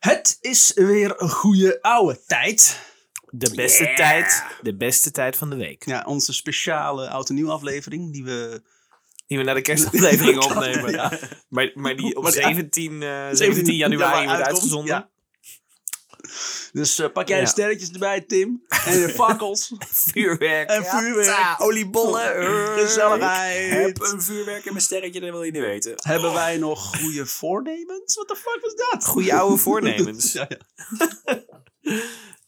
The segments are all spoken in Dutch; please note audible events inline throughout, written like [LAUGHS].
Het is weer een goede oude tijd. De beste Yeah. tijd, de beste tijd van de week. Ja, onze speciale oud en nieuw aflevering die we... Die we naar de kerstaflevering [LAUGHS] opnemen. Ja. Maar, maar die op Maar die- 17, eh, 17 januari wordt uitgezonden. ja. Dus eh, pak jij de sterretjes erbij, Tim. En de fakkels. [LAUGHS] Vuurwerk. En vuurwerk. Ja, oliebollen. [LAUGHS] Gezelligheid. Ik heb een vuurwerk in mijn sterretje, dat wil je niet weten. Hebben wij nog goede voornemens? What the fuck was dat? Goeie oude voornemens. [LAUGHS] Ja, ja.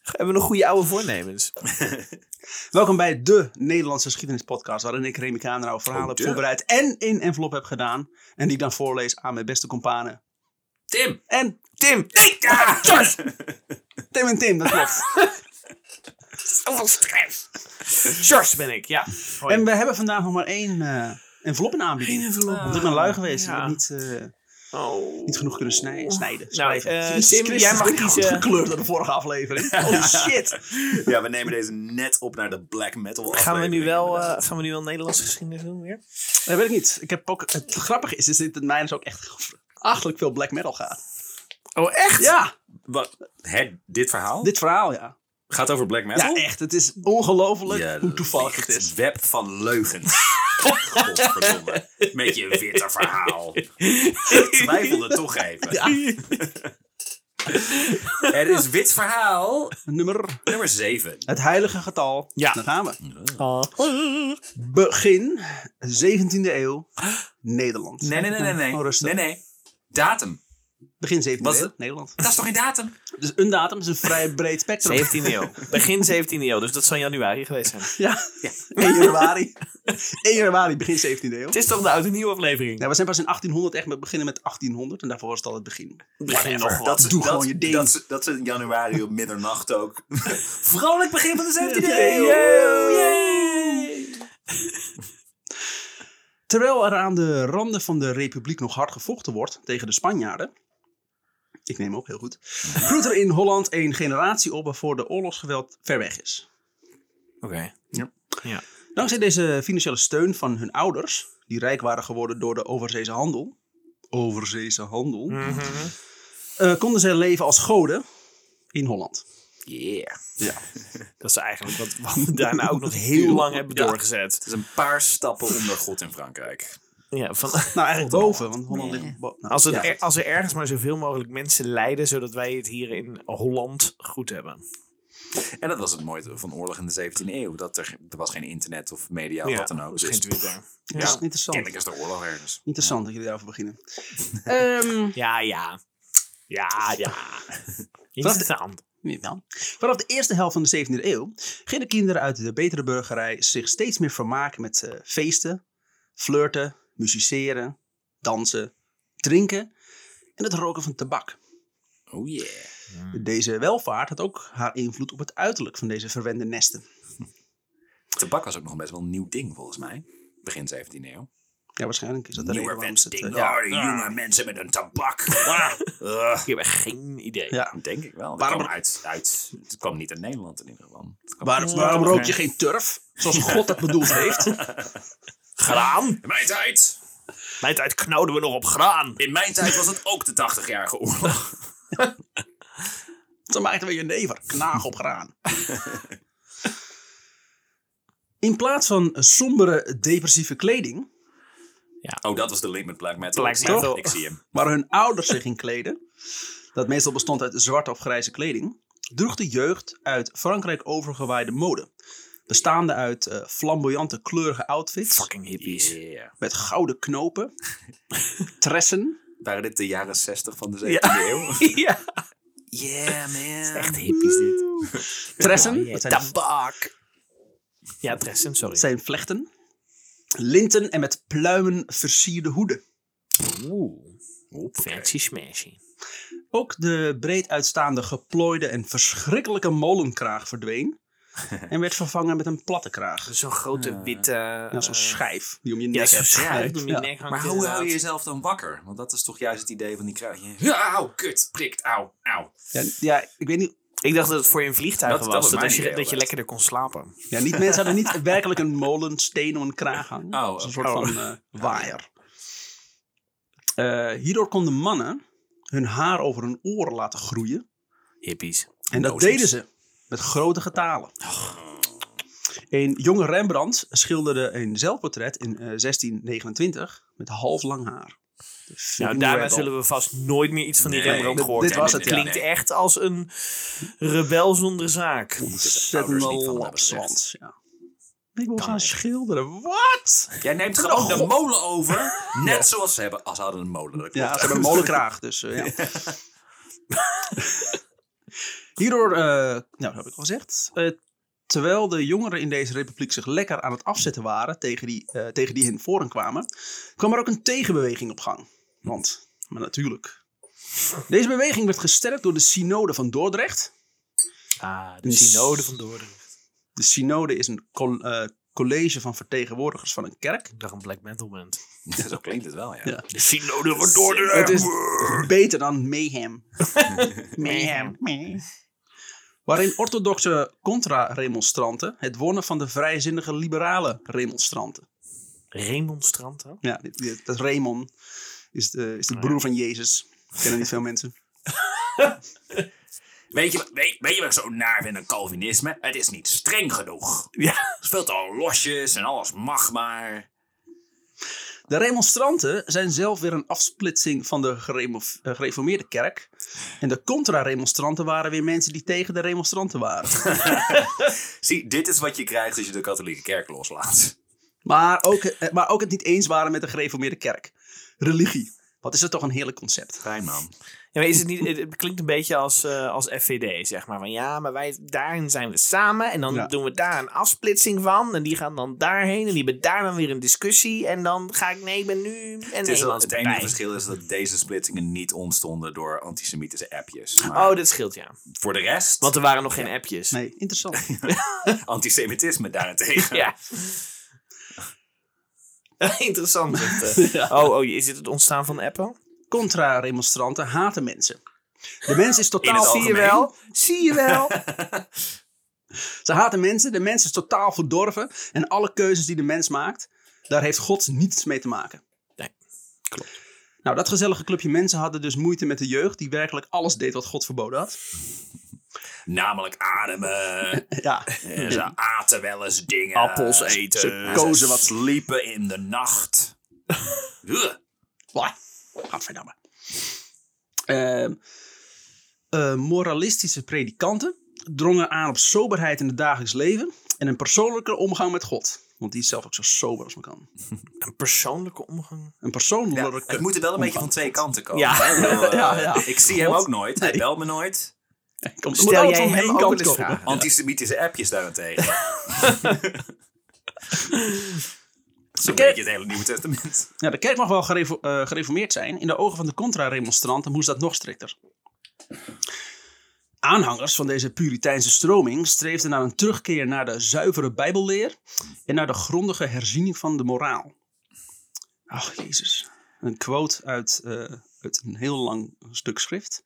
Hebben we nog goede oude voornemens? Welkom bij de Nederlandse geschiedenispodcast, waarin ik Remy Kamerau verhalen Oh, heb voorbereid en in envelop heb gedaan. En die ik dan voorlees aan mijn beste companen. Tim! En Tim! Ja! [LAUGHS] Tim en Tim, dat klopt. [LAUGHS] Zoveel stress. George ben ik, ja. Hoi. En we hebben vandaag nog maar één eh, envelop in aanbieding. Eén envelop. Want ik ben lui geweest. Ja. Ik heb niet, eh, Oh. niet genoeg kunnen snijden. snijden Nou, schrijven. Jezus Tim, Christus, jij mag kiezen. gekleurd door de vorige aflevering. [LAUGHS] Holy shit. Ja, we nemen deze net op naar de black metal Gaan we, aflevering, nu wel, eh, gaan we nu wel Nederlandse geschiedenis doen weer? Dat weet ik niet. Ik heb ook, het grappige is, is dat het mij dus ook echt achterlijk veel black metal gaat. Oh, echt? Ja, Wat? Hè, dit verhaal? dit verhaal ja. gaat over black metal? Ja, echt. Het is ongelooflijk hoe toevallig het is. web van leugens. Godverdomme. Met je witte verhaal. Ik twijfelde toch even. Ja, Het is wit verhaal nummer, nummer 7. het heilige getal. Ja. Daar gaan we. Oh. Begin 17e eeuw, Nederland. Nee, nee, nee, nee. Nee, Oh, nee, nee. Datum. Begin 17e Was eeuw, het- Nederland. Dat is toch geen datum? Dus een datum is een vrij breed spectrum. 17e eeuw. [LAUGHS] Begin 17e eeuw, dus dat zal januari geweest zijn. Ja, Ja. [LAUGHS] 1 januari. 1 januari, begin 17e eeuw. Het is toch de oude nieuwe aflevering? Ja, we zijn pas in 1800 echt met beginnen met 1800 en daarvoor was het al het begin. Begin nog wat. ze- Doe gewoon je ding. Dat, ze- dat ze in januari op middernacht ook. [LAUGHS] Vrolijk begin van de 17e Yay, eeuw. yay. Terwijl er aan de randen van de republiek nog hard gevochten wordt tegen de Spanjaarden. Ik neem op, heel goed. Groeit er in Holland een generatie op waarvoor de oorlogsgeweld ver weg is. Oké. Dankzij deze financiële steun van hun ouders, die rijk waren geworden door de overzeese handel. Overzeese handel. Mhm. eh, konden ze leven als goden in Holland. Yeah. [LAUGHS] Dat is eigenlijk wat, wat we daarna ook nog heel [LAUGHS] lang hebben Ja. doorgezet. Het is een paar stappen onder God in Frankrijk. Ja, van, Nou, eigenlijk boven, want Holland ligt bo- nou, als, het ja. er, als er ergens maar zoveel mogelijk mensen lijden, zodat wij het hier in Holland goed hebben. En dat was het mooie van oorlog in de 17e eeuw. Dat er, er was geen internet of media of wat dan ook. dus geen Twitter. [LAUGHS] Ja, ja, interessant. kennelijk is er oorlog ergens. Interessant dat jullie daarover beginnen. [LAUGHS] Ehm, Ja, ja. Ja, ja. Interessant. ja. Vanaf de eerste helft van de 17e eeuw gingen kinderen uit de betere burgerij zich steeds meer vermaken met eh, feesten, flirten, musiceren, dansen, drinken en het roken van tabak. Oh yeah. Deze welvaart had ook haar invloed op het uiterlijk van deze verwende nesten. [LAUGHS] Tabak was ook nog best wel een nieuw ding volgens mij. Begin 17e eeuw. Ja, waarschijnlijk is dat de reden waarom het... ding. eh, Oh, die jonge mensen met een tabak. [LAUGHS] Ah. Ugh. Ik heb echt geen idee. ja. Denk ik wel. Het Waarom- kwam, uit, uit, het kwam niet uit Nederland in ieder geval. Waarom, waarom rook je geen turf? Zoals God dat bedoeld heeft. [LAUGHS] Graan. In mijn tijd. Mijn tijd knauwden we nog op graan. In mijn tijd was het ook de 80-jarige oorlog. [LAUGHS] Dan maakten we je never. Knaag op graan. [LAUGHS] In plaats van sombere, depressieve kleding, Oh, dat was de link met black metal. Black Ik zie- metal. Ik zie hem. [LAUGHS] waar hun ouders zich in kleden, dat meestal bestond uit zwarte of grijze kleding, droeg de jeugd uit Frankrijk overgewaaide mode. Bestaande uit eh, flamboyante kleurige outfits Fucking hippies. Yeah. met gouden knopen, [LAUGHS] tressen, Waren dit de jaren 60 van de 17e Ja. eeuw? [LAUGHS] ja. Yeah, man. [LAUGHS] Echt hippies dit. tressen, tabak. Ja, Tressen, sorry. zijn vlechten, linten en met pluimen versierde hoeden. Oeh. Fancy smashy. Ook de breed uitstaande geplooide en verschrikkelijke molenkraag verdween. [LAUGHS] en werd vervangen met een platte kraag. Zo'n grote witte... Ja, zo'n eh, schijf die om je Ja, nek zo'n hebt. schijf om je Ja. nek hangt Maar hoe hou je jezelf dan wakker? Want dat is toch juist het idee van die kruid. Ja, auw, kut, prikt, auw, auw. Ja, ja, ik weet niet. Ik dacht dat het voor je Dat- dat was. Dat, je, dat je lekkerder kon slapen. Ja, niet mensen hadden niet [LAUGHS] werkelijk een molensteen om een kraag hangen. Oh, een soort Oh. van eh, waaier. Eh, hierdoor konden mannen hun haar over hun oren laten groeien. Hippies. En dat deden ze met grote getalen. Een jonge Rembrandt schilderde een zelfportret in eh, 1629 met half lang haar. Nou, daarna zullen we vast nooit meer iets van die Nee, Rembrandt gehoord dit was het, ja. klinkt echt als een rebel zonder zaak. hebben lapswans. Ja. Ik wil gaan schilderen. Wat? Jij neemt gewoon de molen over. [LAUGHS] Net zoals ze hebben. Als ze hadden een molen. Ja, ze hebben een molenkraag. Dus, eh, ja. [LAUGHS] [LAUGHS] Hierdoor, eh, nou, dat heb ik al gezegd. Eh, terwijl de jongeren in deze republiek zich lekker aan het afzetten waren tegen die, eh, tegen die hen voor hen kwamen, kwam er ook een tegenbeweging op gang. Want, maar natuurlijk. Deze beweging werd gesterkt door de Synode van Dordrecht. Ah, de Dus- synode van Dordrecht. De Synode is een eh, college van vertegenwoordigers van een kerk. Ik dacht een black metal band. [LAUGHS] Zo klinkt het wel, ja. Ja. De synode van Het Dordrecht. is beter dan mayhem. [LAUGHS] mayhem. Waarin orthodoxe contra-remonstranten het wonnen van de vrijzinnige liberale remonstranten. Remonstranten. Ja, dat Raymond is de, is de broer van Jezus. Kennen niet veel mensen. [LAUGHS] Weet je, weet, weet je wat ik zo naar vind aan Calvinisme? Het is niet streng genoeg. Ja. Het is veel te losjes en alles mag maar. De remonstranten zijn zelf weer een afsplitsing van de eh, gereformeerde kerk. En de contra-remonstranten waren weer mensen die tegen de remonstranten waren. [LAUGHS] Zie, dit is wat je krijgt als je de katholieke kerk loslaat. Maar ook, eh, maar ook het niet eens waren met de gereformeerde kerk. Religie. Wat is het toch een heerlijk concept. Fijn man. Ja, maar is het, niet, het- klinkt een beetje als, eh, als FVD, zeg maar. Van ja, maar wij, daarin zijn we samen. En dan Ja. doen we daar een afsplitsing van. En die gaan dan daarheen. En die hebben daar dan weer een discussie. En dan ga ik, nee, ik ben nu een Het, is het enige verschil is dat deze splittingen niet ontstonden door antisemitische appjes. Maar Oh, dat scheelt, ja. voor de rest, Want er waren nog geen appjes. Nee, interessant. [LAUGHS] antisemitisme daarentegen. Ja. [LAUGHS] Interessant. eh. [LAUGHS] oh, oh, is dit het ontstaan van appen? Contra-remonstranten haten mensen. De mens is totaal... Zie je algemeen. wel? Zie je wel? [LAUGHS] Ze haten mensen. De mens is totaal verdorven. En alle keuzes die de mens maakt, daar heeft God niets mee te maken. Nee, klopt. Nou, dat gezellige clubje mensen hadden dus moeite met de jeugd die werkelijk alles deed wat God verboden had. Namelijk ademen. [LAUGHS] Ja, En ze aten wel eens dingen. Appels eten. Ze kozen wat- sliepen in de nacht. Ugh. Wah, gadverdamme. Ehm, eh, moralistische predikanten drongen aan op soberheid in het dagelijks leven en een persoonlijke omgang met God. Want die is zelf ook zo sober als men kan. [LAUGHS] Een persoonlijke omgang. Een persoonlijke Ja, het moet er wel een beetje van twee kanten komen. Ja. bedoel, [LAUGHS] eh, Ja, ja. Ik zie hem ook nooit. Hij Nee. belt me nooit. Komt, Stel jij van hem één kant komen. vragen? Antisemitische appjes daarentegen. [LAUGHS] Zo'n beetje het hele Nieuwe Testament. Ja, de kerk mag wel eh, gereformeerd zijn. In de ogen van de contra-remonstranten moest dat nog strikter. Aanhangers van deze Puriteinse stroming streefden naar een terugkeer naar de zuivere Bijbelleer en naar de grondige herziening van de moraal. Ach, Jezus. Een quote uit, eh, uit een heel lang stuk schrift.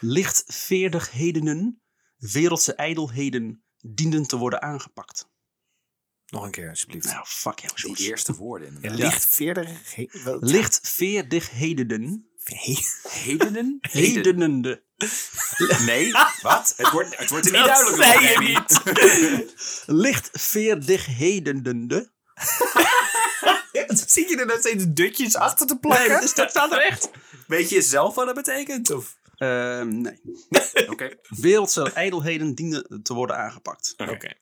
Lichtveerdigheden, wereldse ijdelheden dienden te worden aangepakt. Nog een keer, alsjeblieft. Nou, fuck jou, Die George. eerste woorden. [LAUGHS] Ja, inderdaad. licht veerder. Lichtveerdigheden, Hedenen? [LAUGHS] hedenende. Nee, [LAUGHS] wat? Het wordt, het wordt er niet Dat duidelijk zei je niet. lichtveerdigheden. Zie je er nog steeds dutjes achter te plakken? dat, is- dat staat er echt. Weet je zelf wat dat betekent? Of? Ehm, nee. Oké. Wereldse ijdelheden dienen te worden aangepakt. Oké.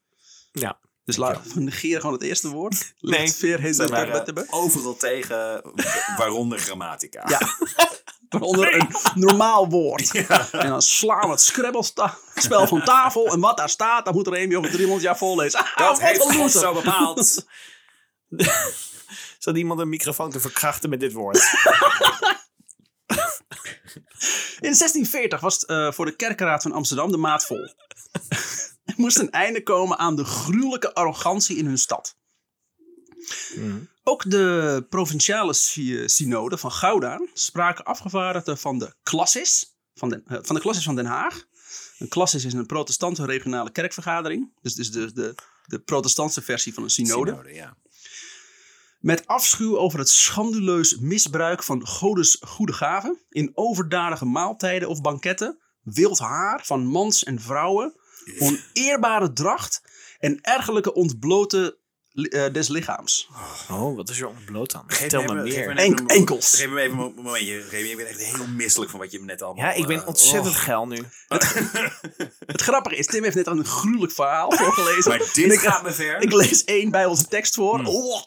Ja. Dus we [LAUGHS] negeren gewoon het eerste woord. Nee. Waren Lichtveerdigheden. overal tegen, waaronder grammatica. Ja. [LAUGHS] Onder een normaal woord. [LAUGHS] En dan slaan we het Scrabble-spel van tafel. En wat daar staat, dan moet er een over 300 jaar voorlezen. Ah, Dat heeft loser. zo bepaald. Zat iemand een microfoon te verkrachten met dit woord? In 1640 was het eh, voor de kerkenraad van Amsterdam de maat vol. er moest een einde komen aan de gruwelijke arrogantie in hun stad. Ook de provinciale sy- synode van Gouda spraken afgevaardigden van de klassis van, Den- eh, van de klassis van Den Haag. Een klassis is een protestantse regionale kerkvergadering. Dus, dus de, de, de protestantse versie van een synode. Synode, ja. Met afschuw over het schanduleus misbruik van godes goede gaven. In overdadige maaltijden of banketten. Wild haar van mans en vrouwen. Oneerbare dracht. En ergelijke ontbloten li- eh, des lichaams. Oh, wat is er ontbloot dan? Geef Vertel me me even- geef meer. me Enk- enkels. Geef me even een mo- momentje. Geef me- Ik ben echt heel misselijk van wat je me net allemaal... Ja, ik ben eh, ontzettend oh. geil nu. Het [LAUGHS] grappige is, Tim heeft net een gruwelijk verhaal [LAUGHS] voorgelezen. Maar dit ik, gaat me ver. ik lees één Bijbelse tekst voor. Mm. Oh,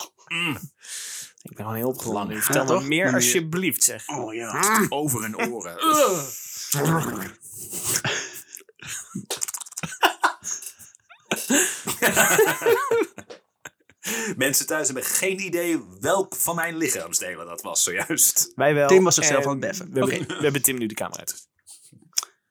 Ik ben gewoon heel opgewonden. Ja, Vertel me toch? meer alsjeblieft, zeg. oh ja. Over hun oren. [LAUGHS] [LAUGHS] Mensen thuis hebben geen idee welk van mijn lichaamsdelen dat was zojuist. Wij wel. Tim was zichzelf aan het beffen. We, hebben, we hebben Tim nu de camera uit.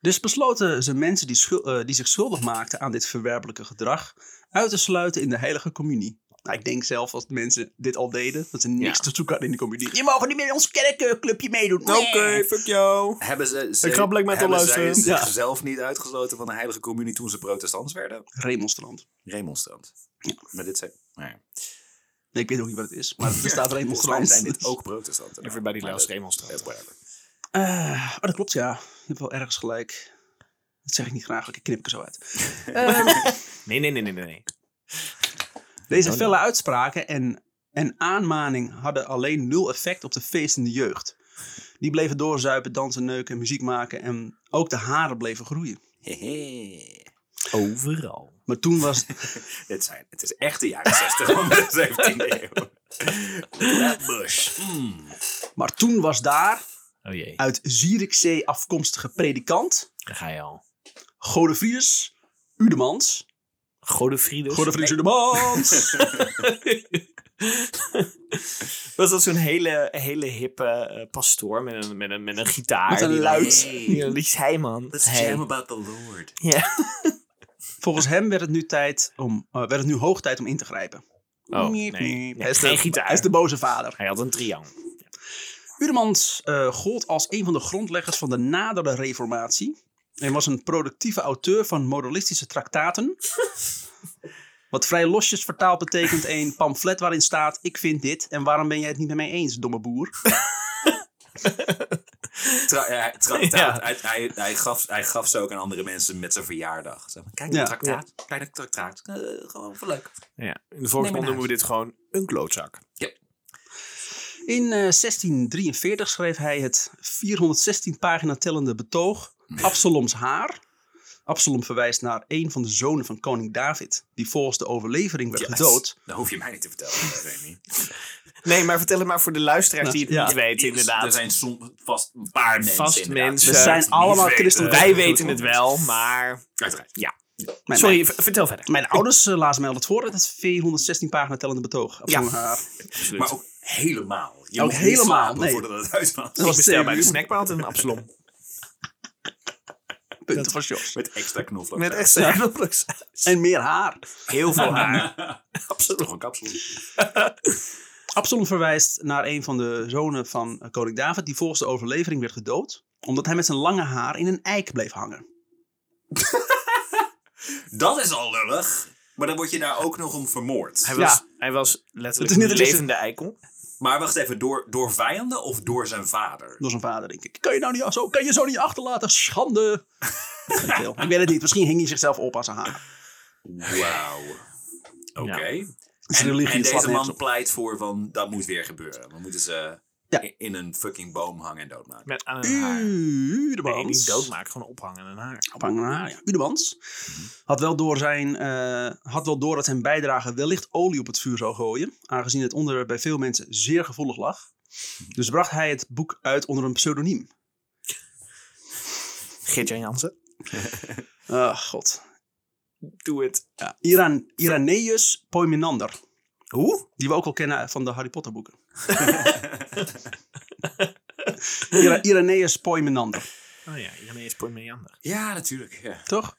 Dus besloten ze mensen die, eh, die zich schuldig maakten aan dit verwerpelijke gedrag uit te sluiten in de heilige communie. Nou, ik denk zelf als mensen dit al deden, dat ze niks Ja. te zoeken hadden in de communie. Je mag niet meer in ons kerkclubje meedoen. Nee. fuck jou. Hebben ze, ze, Ik ga Black Metal hebben zij luisteren. zichzelf niet uitgesloten van de heilige communie toen ze protestants werden? Remonstrant. Remonstrant. Maar dit zijn... Nou ja. Nee, ik weet ook niet wat het is, maar er staat remonstrant. zijn dit ook protestanten. Everybody loves remonstrant. Eh, oh, dat klopt, ja. Je hebt wel ergens gelijk. Dat zeg ik niet graag, ik knip ik er zo uit. [LAUGHS] Ehm, Nee, nee, nee, nee, nee. Deze Oh, felle uitspraken en, en aanmaning hadden alleen nul effect op de feestende jeugd. Die bleven doorzuipen, dansen, neuken, muziek maken en ook de haren bleven groeien. Hehe. Overal. Maar toen was, [LAUGHS] Dit zijn, het is echt de jaren 60 van de 17e eeuw. Mm. maar toen was daar Oh jee, uit Zierikzee afkomstige predikant, daar ga je al. Godefriedus Udemans. Godefriedus. Godefriedus Udemans! [LAUGHS] Was dat zo'n hele, hele hippe eh, pastoor met een, met een, met een gitaar? Met een die- luid. Die een liedje zei, man. Let's Hey. jam about the Lord. Ja. Volgens hem werd het nu, tijd om, eh, werd het nu hoog tijd om in te grijpen. Oh, nee. Hij, is geen de, gitaar. hij is de boze vader. Hij had een triangel. Udemans eh, gold als een van de grondleggers van de nadere reformatie. En was een productieve auteur van moralistische traktaten. [LAUGHS] Wat vrij losjes vertaald betekent een pamflet waarin staat... Ik vind dit en waarom ben jij het niet met mij eens, domme boer? [LAUGHS] Tra ja, traktaat. [LAUGHS] Ja. Hij, hij, hij, gaf, hij gaf ze ook aan andere mensen met zijn verjaardag. Zeg maar, Kijk, Ja. een traktaat. Kleine traktaat. Eh, gewoon voor leuk. Ja. In de volksmond noemen we dit gewoon een klootzak. In eh, 1643 schreef hij het 416 pagina tellende betoog [LAUGHS] Absaloms haar. Absalom verwijst naar een van de zonen van koning David... die volgens de overlevering werd Yes. gedood... Dat hoef je mij niet te vertellen, Remy. [LAUGHS] Nee, maar vertel het maar voor de luisteraars die het Ja. niet weten, Er inderdaad. zijn som, vast een paar mensen. Vast mensen. We zijn allemaal christelijk. Wij weten het wel, maar... Uiteraard. Ja. Mijn- Sorry, vertel verder. Mijn ouders uh, lazen mij altijd voor uit het 416 pagina tellende betoog. Absalom haar. Absoluut. Maar ook helemaal. Je Ook helemaal, nee. voordat het uit was. Dat ik was bestel zeven bij de altijd een Absalom. Punten van Jos. Met extra knoflook. Met extra knoflook. [LAUGHS] En meer haar. Heel veel haar. [LAUGHS] Absoluut. Nog een kapsel. [LAUGHS] Absalom verwijst naar een van de zonen van eh, koning David... die volgens de overlevering werd gedood... omdat hij met zijn lange haar in een eik bleef hangen. Dat is al lullig. Maar dan word je daar ook nog om vermoord. Hij Ja. was, hij was letterlijk Het is een niet een levende eikel. Maar wacht even, door, door vijanden of door zijn vader? Door zijn vader, denk ik. Kan je nou niet zo, kan je zo niet achterlaten? Schande. Ik weet het niet. Misschien hing hij zichzelf op aan zijn haar. Wauw. Oké. En, en deze man pleit voor van, dat moet weer gebeuren. We moeten ze Ja. in, een fucking boom hangen en doodmaken. Met aan een haar. Nee, Udemans. niet doodmaken, gewoon ophangen aan een haar. Ophangen aan haar, ja. Udemans had wel, door zijn, eh, had wel door dat zijn bijdrage wellicht olie op het vuur zou gooien. Aangezien het onderwerp bij veel mensen zeer gevoelig lag. Dus bracht hij het boek uit onder een pseudoniem. Geert-Jan Jansen. [LAUGHS] Ah, god. Doe het. Ja. Iran, Irenaeus Poimenander. Hoe? Die we ook al kennen van de Harry Potter boeken. [LAUGHS] Ira- Irenaeus Poimenander, Oh ja, Irenaeus Poimeander. Ja, natuurlijk. Ja. toch?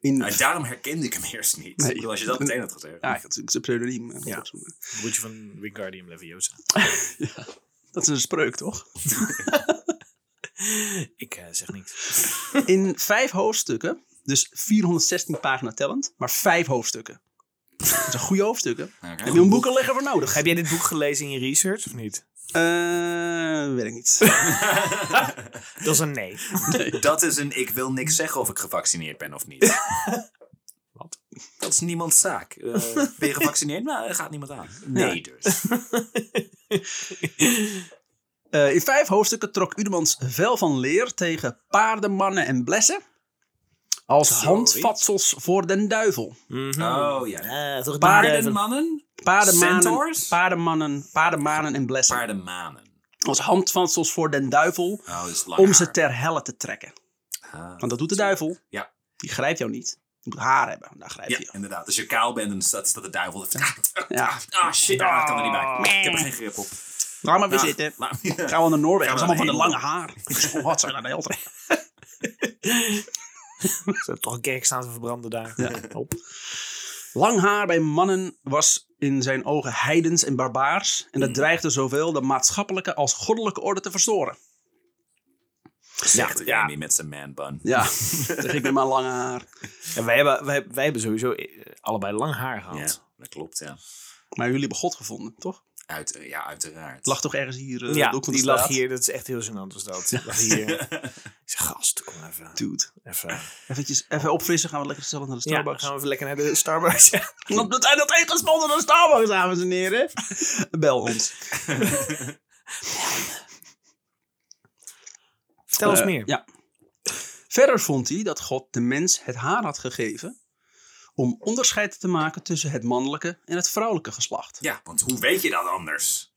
In, Nou, daarom herkende ik hem eerst niet. Nee. Bedoel, als je dat meteen had gezegd. ja, dat is een pseudoniem. eh, Ja. Broertje van Wingardium Leviosa. [LAUGHS] Dat is een spreuk, toch? [LAUGHS] Ik eh, zeg niks. In vijf hoofdstukken, dus 416 pagina tellend, maar vijf hoofdstukken. Dat zijn goede hoofdstukken. Oké. Heb je een boek al liggen voor nodig? Heb jij dit boek gelezen in je research of niet? Eh, weet ik niet. [LAUGHS] Dat is een nee. Dat is een ik wil niks zeggen of ik gevaccineerd ben of niet. [LAUGHS] Wat? Dat is niemands zaak. Eh, ben je gevaccineerd? Nou, dat gaat niemand aan. Nee dus. [LAUGHS] Eh, in vijf hoofdstukken trok Udemans vel van leer tegen paarden, mannen en blessen. Als Sorry. handvatsels voor den duivel. Oh ja. Toch Paardenmannen? Paardenmanen, Centaurs? paardenmannen, paardenmanen en blessen. Paardenmanen. Als handvatsels voor den duivel. Oh, Om ze ter helle te trekken. Ah. Want dat doet de duivel. Ja. Die grijpt jou niet. Je moet haar hebben. Daar grijp Ja, je. inderdaad. Als je kaal bent, dan staat, staat de duivel... Ja. Ah, shit, ah, ik kan er niet bij. Ik heb er geen grip op. Laat maar weer Ah, zitten. laat- Gaan we naar Noorwegen. Dat Gaan is allemaal van de naar lange haar. Oh, Wat zijn dat heel trekken. [LAUGHS] Ze hebben toch een kerk staan te verbranden daar. Ja. Lang haar bij mannen was in zijn ogen heidens en barbaars. En dat dreigde zowel de maatschappelijke als goddelijke orde te verstoren. Zegt Ja. Met zijn man bun. Ja, [LAUGHS] zeg ik met mijn lange haar. En wij, hebben, wij, wij hebben sowieso eh, allebei lang haar gehad. Ja, dat klopt, ja. Maar jullie hebben God gevonden, toch? Uit, ja, uiteraard. Het lag toch ergens hier eh, Ja, die lag hier. Dat is echt heel gênant was dat. Die lag hier. [LAUGHS] Ik zeg, gast, kom even. Dude. Even, Eventjes, even opfrissen, gaan we lekker gezellig naar de ja, Starbucks. gaan we even lekker naar de Starbucks. [LAUGHS] Want we zijn dat één gesponsord door de Starbucks, dames en heren. [LAUGHS] Bel ons. Vertel eens Eh, meer. Ja. Verder vond hij dat God de mens het haar had gegeven om onderscheid te maken tussen het mannelijke en het vrouwelijke geslacht. Ja, want hoe weet je dat anders?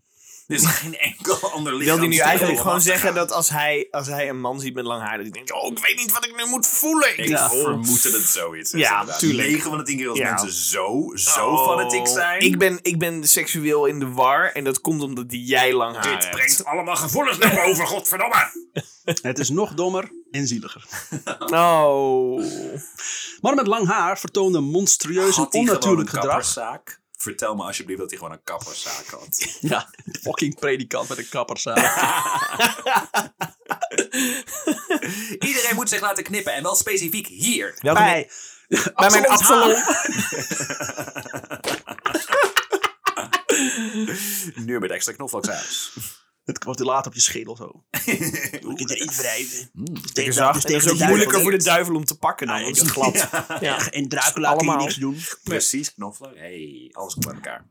Er is [LAUGHS] geen enkel ander lichaam. Wil hij nu eigenlijk gewoon zeggen dat als hij, als hij een man ziet met lang haar, dat hij denkt, oh, ik weet niet wat ik nu moet voelen. Ik Ja. vermoed dat het zoiets is. Ja, inderdaad. tuurlijk. 9 van de 10 keer als Ja. mensen zo, zo Oh, fanatiek zijn. Ik ben, ik ben seksueel in de war en dat komt omdat jij lang haar Dit hebt. brengt allemaal gevoelens naar boven, godverdomme. [LAUGHS] Het is nog dommer en zieliger. [LAUGHS] Oh. Mannen met lang haar vertoonden monstrueus en onnatuurlijk gedrag. kapperszaak? Vertel me alsjeblieft dat hij gewoon een kapperszaak had. [LAUGHS] Ja, fucking predikant met een kapperzaak. [LAUGHS] Iedereen moet zich laten knippen en wel specifiek hier. Welke Bij, bij mijn Absalom. Nu met extra knoflooksaus. Het wordt later op je schedel zo. [LAUGHS] Hoe je erin wrijven. Het is, ook- het is ook moeilijker voor de duivel om te pakken dan, want het is glad. [LAUGHS] Ja. En Dracula kun je niks doen. [LAUGHS] Precies, knoflook. Hey, alles komt bij elkaar.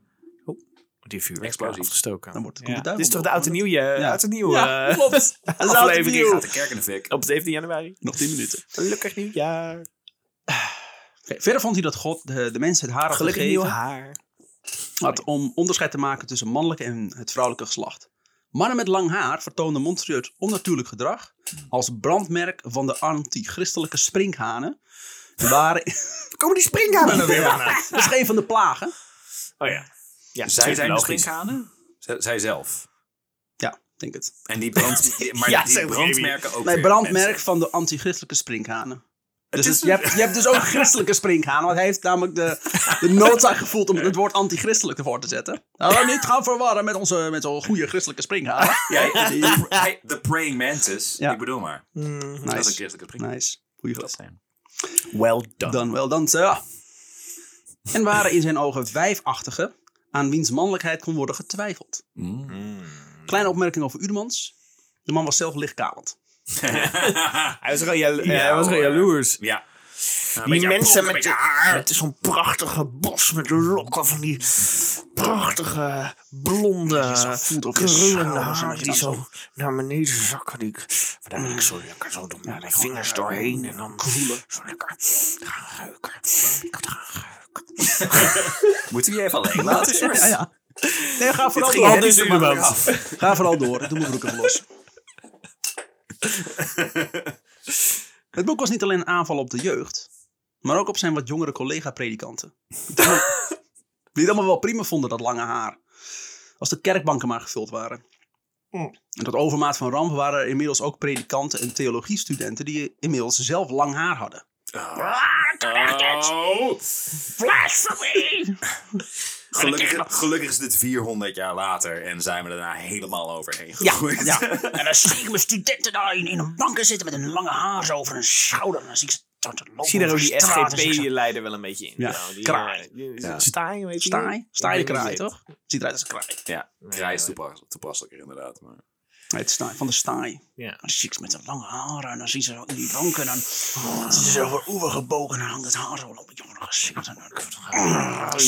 Die vuur Explosief. afgestoken. Dan wordt het Ja. de duivel Dit is toch de op. oud en nieuw, ja. oud en nieuw Ja, eh, klopt. Dat is aflevering. Gaat de kerk in de fik. op 17 januari. Nog 10 minuten. Gelukkig nieuwjaar. Verder vond hij dat God de, de mens het haar had Gelukkig nieuw gegeven haar. had om onderscheid te maken tussen mannelijke en het vrouwelijke geslacht. Mannen met lang haar vertoonden monstrueus onnatuurlijk gedrag als brandmerk van de anti-christelijke sprinkhanen. En waren, [LAUGHS] Komen die springhanen nou weer aan? [LAUGHS] dat is een van de plagen. Oh ja. Ja, Zij zijn de? Z- Zij zelf. Ja, denk het. En die, brand, maar [LAUGHS] Ja, die brandmerken ook Nee, weer brandmerk mensen. van de anti-christelijke sprinkhanen. Dus het- je, hebt, je hebt dus ook christelijke sprinkhanen. Want hij heeft namelijk de, de noodzaak gevoeld om het woord anti-christelijk ervoor te zetten. Nou, niet gaan verwarren met onze met zo'n goede christelijke sprinkhanen. Ja, de, praying mantis. Ja. Ik bedoel maar. Dat is een christelijke spring. Nice. Goeie grap. Zijn. Well done. Dan wel, dan ja. En waren in zijn ogen vijfachtigen aan wiens mannelijkheid kon worden getwijfeld. Mm. Kleine opmerking over Udemans. De man was zelf lichtkalend. [LAUGHS] Hij was gewoon, jalo- Ja, hij was gewoon jaloers. Ja. Die mensen met, de- haar. met zo'n prachtige bos met lokken van die prachtige blonde krullende haar die zo naar beneden zakken. Die, ik- daar ik zo lekker zo door mijn vingers doorheen en dan zo lekker gaan ruiken. Ik kan gaan ruiken. [LAUGHS] Moeten we je even alleen laten? Ja, ja. Nee, ga vooral door. Ga vooral door. Doe mijn broek even los. [LAUGHS] Het boek was niet alleen een aanval op de jeugd, maar ook op zijn wat jongere collega-predikanten. [LAUGHS] Die het allemaal wel prima vonden, dat lange haar. Als de kerkbanken maar gevuld waren. En tot overmaat van ramp waren er inmiddels ook predikanten en theologiestudenten die inmiddels zelf lang haar hadden. Oh. [LAUGHS] Gelukkig, gelukkig is dit 400 jaar later en zijn we daarna helemaal overheen gegroeid. Ja, [LAUGHS] en dan zie ik mijn studenten daar in, in een banken zitten met een lange haar zo over hun schouder. En dan zie ik ze Ik zie daar ook die SGP-leider wel een beetje in. Ja, Nou, die, kraai. eh, Ja. Staai, weet je Staai? Staai de kraai, toch? Ziet eruit als een kraai. Ja, kraai is toepas- toepasselijker inderdaad. Maar... Het staai, van de staai. Ja. Chicks met de lange haren. En dan zien ze zo in die banken. En dan zitten ze zo over oever gebogen. En dan hangt het haar zo op je gezicht. En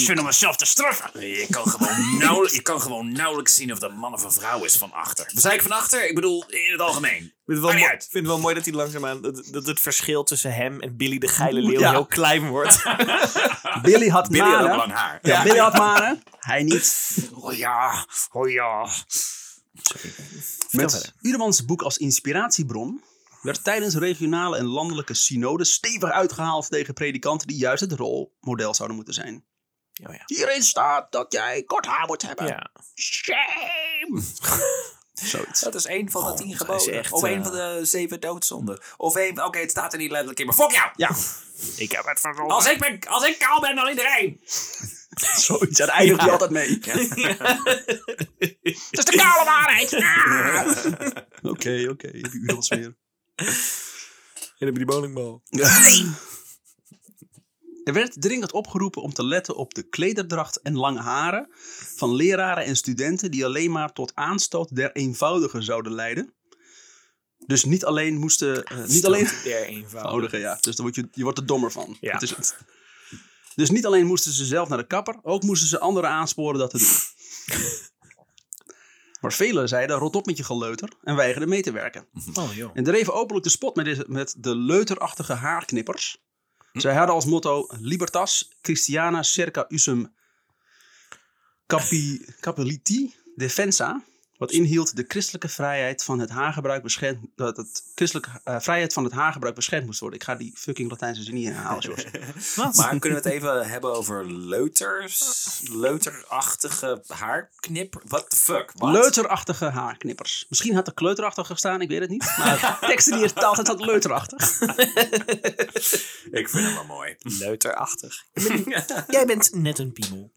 dan... Om mezelf te straffen. Je kan, gewoon nauwelijks, je kan gewoon nauwelijks zien of dat man of een vrouw is van achter. Zei ik van achter? Ik bedoel, in het algemeen. Ik vind het wel, vind het wel mooi dat hij langzaamaan... Dat, dat het verschil tussen hem en Billy de geile leeuw Ja. heel klein wordt. [LAUGHS] Billy had Billy had ook maren. lang haar. Ja, Billy had maren. Hij niet. Oh ja, oh ja. Met Udermans boek als inspiratiebron werd tijdens regionale en landelijke synodes stevig uitgehaald tegen predikanten die juist het rolmodel zouden moeten zijn. Oh ja. Hierin staat dat jij kort haar moet hebben. Ja. Shame! [LAUGHS] Zoiets. Dat is één van de tien hij is geboden. echt, of één eh, van de zeven doodzonden. Of één, oké, het staat er niet letterlijk in, maar fuck jou! Ja, [LAUGHS] Ik heb het verzonnen. Als ik, ben, als ik kaal ben dan iedereen! [LAUGHS] zoiets. Daar eindigt hij Ja. altijd mee. [LAUGHS] Het is de kale waarheid! [LAUGHS] Oké, oké. Heb je Udermans weer. En heb je die bowlingbal. Er werd dringend opgeroepen om te letten op de klederdracht en lange haren van leraren en studenten die alleen maar tot aanstoot der eenvoudigen zouden leiden. Dus niet alleen moesten, eh, niet alleen Der eenvoudig. eenvoudigen, ja. Dus dan word je, je wordt er dommer van. Ja. Dat is het. Dus niet alleen moesten ze zelf naar de kapper, ook moesten ze anderen aansporen dat te doen. [LAUGHS] Maar velen zeiden, rot op met je geleuter en weigerden mee te werken. Oh joh. En dreven openlijk de spot met, deze, met de leuterachtige haarknippers. Zij hadden als motto Libertas Christiana Cerca Usum Capi, Capiliti Defensa. Wat inhield de christelijke vrijheid van het haargebruik beschermd. Dat het christelijke eh, vrijheid van het haargebruik beschermd moest worden. Ik ga die fucking Latijnse zin niet inhalen, Jos. [LAUGHS] Maar kunnen we het even hebben over leuters? Leuterachtige haarknip? What the fuck? Leuterachtige haarknippers. Misschien had er kleuterachtig gestaan, ik weet het niet. Maar [LAUGHS] teksten die er altijd had leuterachtig. Ik vind hem wel mooi. Leuterachtig. [LAUGHS] Jij bent net een piemel.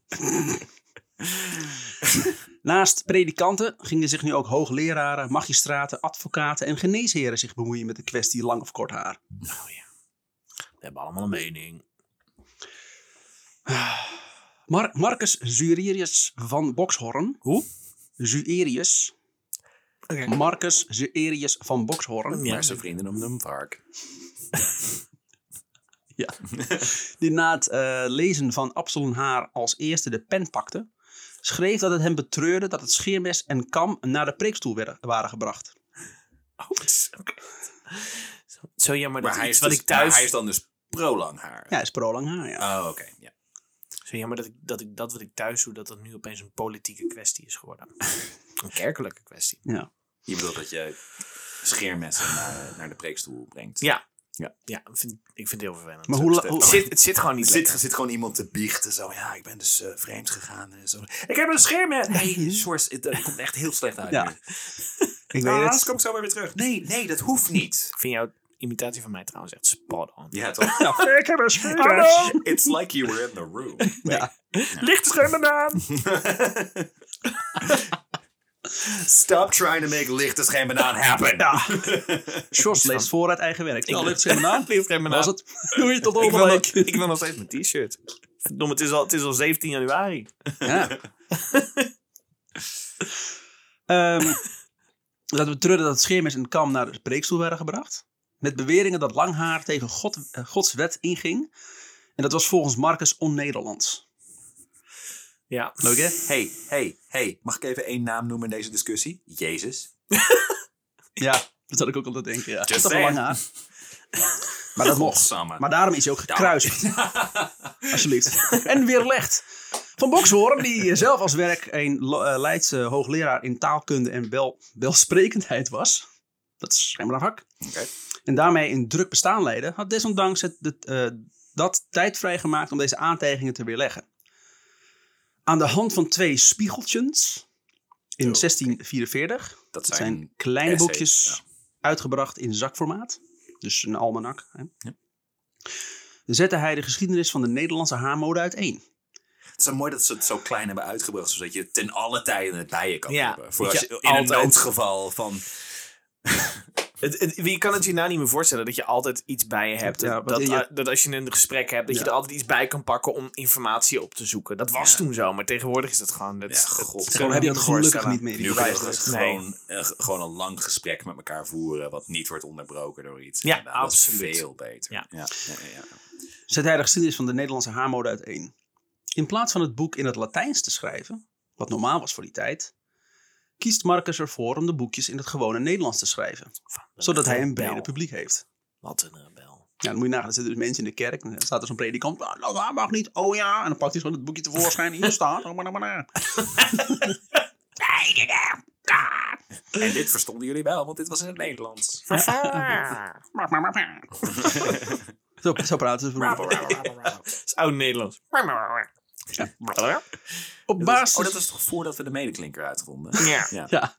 [LAUGHS] Naast predikanten gingen zich nu ook hoogleraren, magistraten, advocaten en geneesheren zich bemoeien met de kwestie lang of kort haar. Oh ja. We hebben allemaal een mening. [SIGHS] Mar Marcus Zuerius van Boxhorn. Hoe? Zuerius. Marcus Zuerius van Boxhorn. Ja. Zijn vrienden noemden hem vark. [LAUGHS] Ja. Die na het eh, lezen van Absalon Haar als eerste de pen pakte, schreef dat het hem betreurde dat het scheermes en kam naar de preekstoel werden, waren gebracht. Oh. Zo, zo jammer dat Maar hij, iets is wat dus, ik thuis... maar hij is dan dus pro-lang haar. Ja, hij is pro-lang haar, ja. Oh, oké. Ja. Zo jammer dat ik, dat ik dat wat ik thuis doe, dat dat nu opeens een politieke kwestie is geworden. [LAUGHS] een kerkelijke kwestie. ja. Je bedoelt dat je scheermessen naar, naar de preekstoel brengt. Ja. Ja. Ja, vind, ik vind het heel vervelend. Maar hoe, het hoe, het, zit, het zit gewoon niet Er zit, lekker. zit gewoon iemand te biechten. Zo, ja, ik ben dus eh, vreemd gegaan. En zo. Ik heb een scherm. Nee, [LAUGHS] [LAUGHS] Sjors, het eh, komt echt heel slecht uit. Ja. nu. ik weet Ah, het. anders kom ik zo maar weer terug. Nee, nee, dat hoeft niet. Ik vind jouw imitatie van mij trouwens echt spot on. Ja, toch? [LAUGHS] Ik heb een scheermes. It's like you were in the room. Ja. Licht schermen aan! Stop trying to make lichte schijnbanaan happen. [LAUGHS] Jos leest voor uit eigen werk. Nou, licht schermen aan. Licht schermen Was het? [LAUGHS] Doei, tot Ik wil, over nog, ik wil nog steeds mijn t-shirt. Verdomme, het is al, het is al 17 januari. Ja. Ehm, dat we treuren dat het scheermes en kam naar de preekstoel werden gebracht. Met beweringen dat lang haar tegen God, eh, Gods wet inging. En dat was volgens Marcus on-Nederlands. Ja. Hè? [LAUGHS] Hey, hey, hey. Mag ik even één naam noemen in deze discussie? Jezus. [LAUGHS] Ja, dat had ik ook altijd denken. Ja. Just wel lang haar. [LAUGHS] Maar dat mocht. Maar daarom is hij ook gekruisigd. Alsjeblieft. En weerlegd. Van Bokshoorn, die zelf als werk een eh, Leidse hoogleraar in taalkunde en bel, belsprekendheid was. Dat is schijnbaar een vak. Oké. En daarmee een druk bestaan leidde, had desondanks het, het, eh, dat tijd vrijgemaakt om deze aantijgingen te weerleggen. Aan de hand van twee spiegeltjes in 1644. Dat Dat zijn, kleine essays, boekjes ja. uitgebracht in zakformaat. Dus een almanak. Hè. Zette hij de geschiedenis van de Nederlandse haarmode uiteen. Het is mooi dat ze het zo klein hebben uitgebracht, zodat je ten alle tijden het bij je kan Ja, hebben. Voor als je in een noodgeval van... Het, het- je kan het je nou niet meer voorstellen dat je altijd iets bij je hebt. Ja, dat, je- dat als je een gesprek hebt, dat je er altijd iets bij kan pakken om informatie op te zoeken. Dat was Ja. toen zo, maar tegenwoordig is dat gewoon... Dat, Ja, god. Gewoon heb je dat gelukkig niet meer. die Nu kan je bewijs. dus Nee. gewoon, eh, gewoon een lang gesprek met elkaar voeren, wat niet wordt onderbroken door iets. Ja, is absoluut. veel beter. Ja. Ja. Ja, ja, ja. Zet hij de geschiedenis van de Nederlandse haarmode uiteen. In plaats van het boek in het Latijns te schrijven, wat normaal was voor die tijd, kiest Marcus ervoor om de boekjes in het gewone Nederlands te schrijven, zodat hij een breder publiek heeft. Wat een rebel. Ja, dan moet je nagaan, er zitten dus mensen in de kerk, en dan staat er zo'n predikant, ah, nou, dat mag niet, oh ja, en dan pakt hij gewoon het boekje tevoorschijn, hier staat, oh, maar, maar, maar. [LAUGHS] En dit verstonden jullie wel, want dit was in het Nederlands. [LAUGHS] [LAUGHS] Zo, zo praten ze. Dat is oud Nederlands. Op basis... Oh, dat was toch voordat we de medeklinker uitvonden? Ja. Ja. Ja.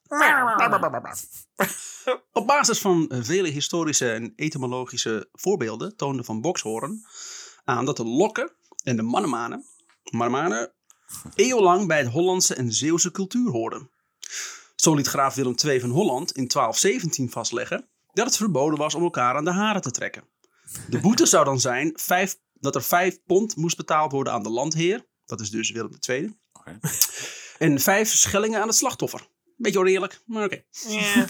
[LAUGHS] Op basis van vele historische en etymologische voorbeelden toonde Van Bokshoorn aan dat de lokken en de mannemanen, mannemanen eeuwenlang bij het Hollandse en Zeeuwse cultuur hoorden. Zo liet graaf Willem II van Holland in 1217 vastleggen dat het verboden was om elkaar aan de haren te trekken. De boete zou dan zijn vijf, dat er vijf pond moest betaald worden aan de landheer, dat is dus Willem II, Oké. [LAUGHS] en vijf schellingen aan het slachtoffer. Beetje oneerlijk, maar oké. Ja.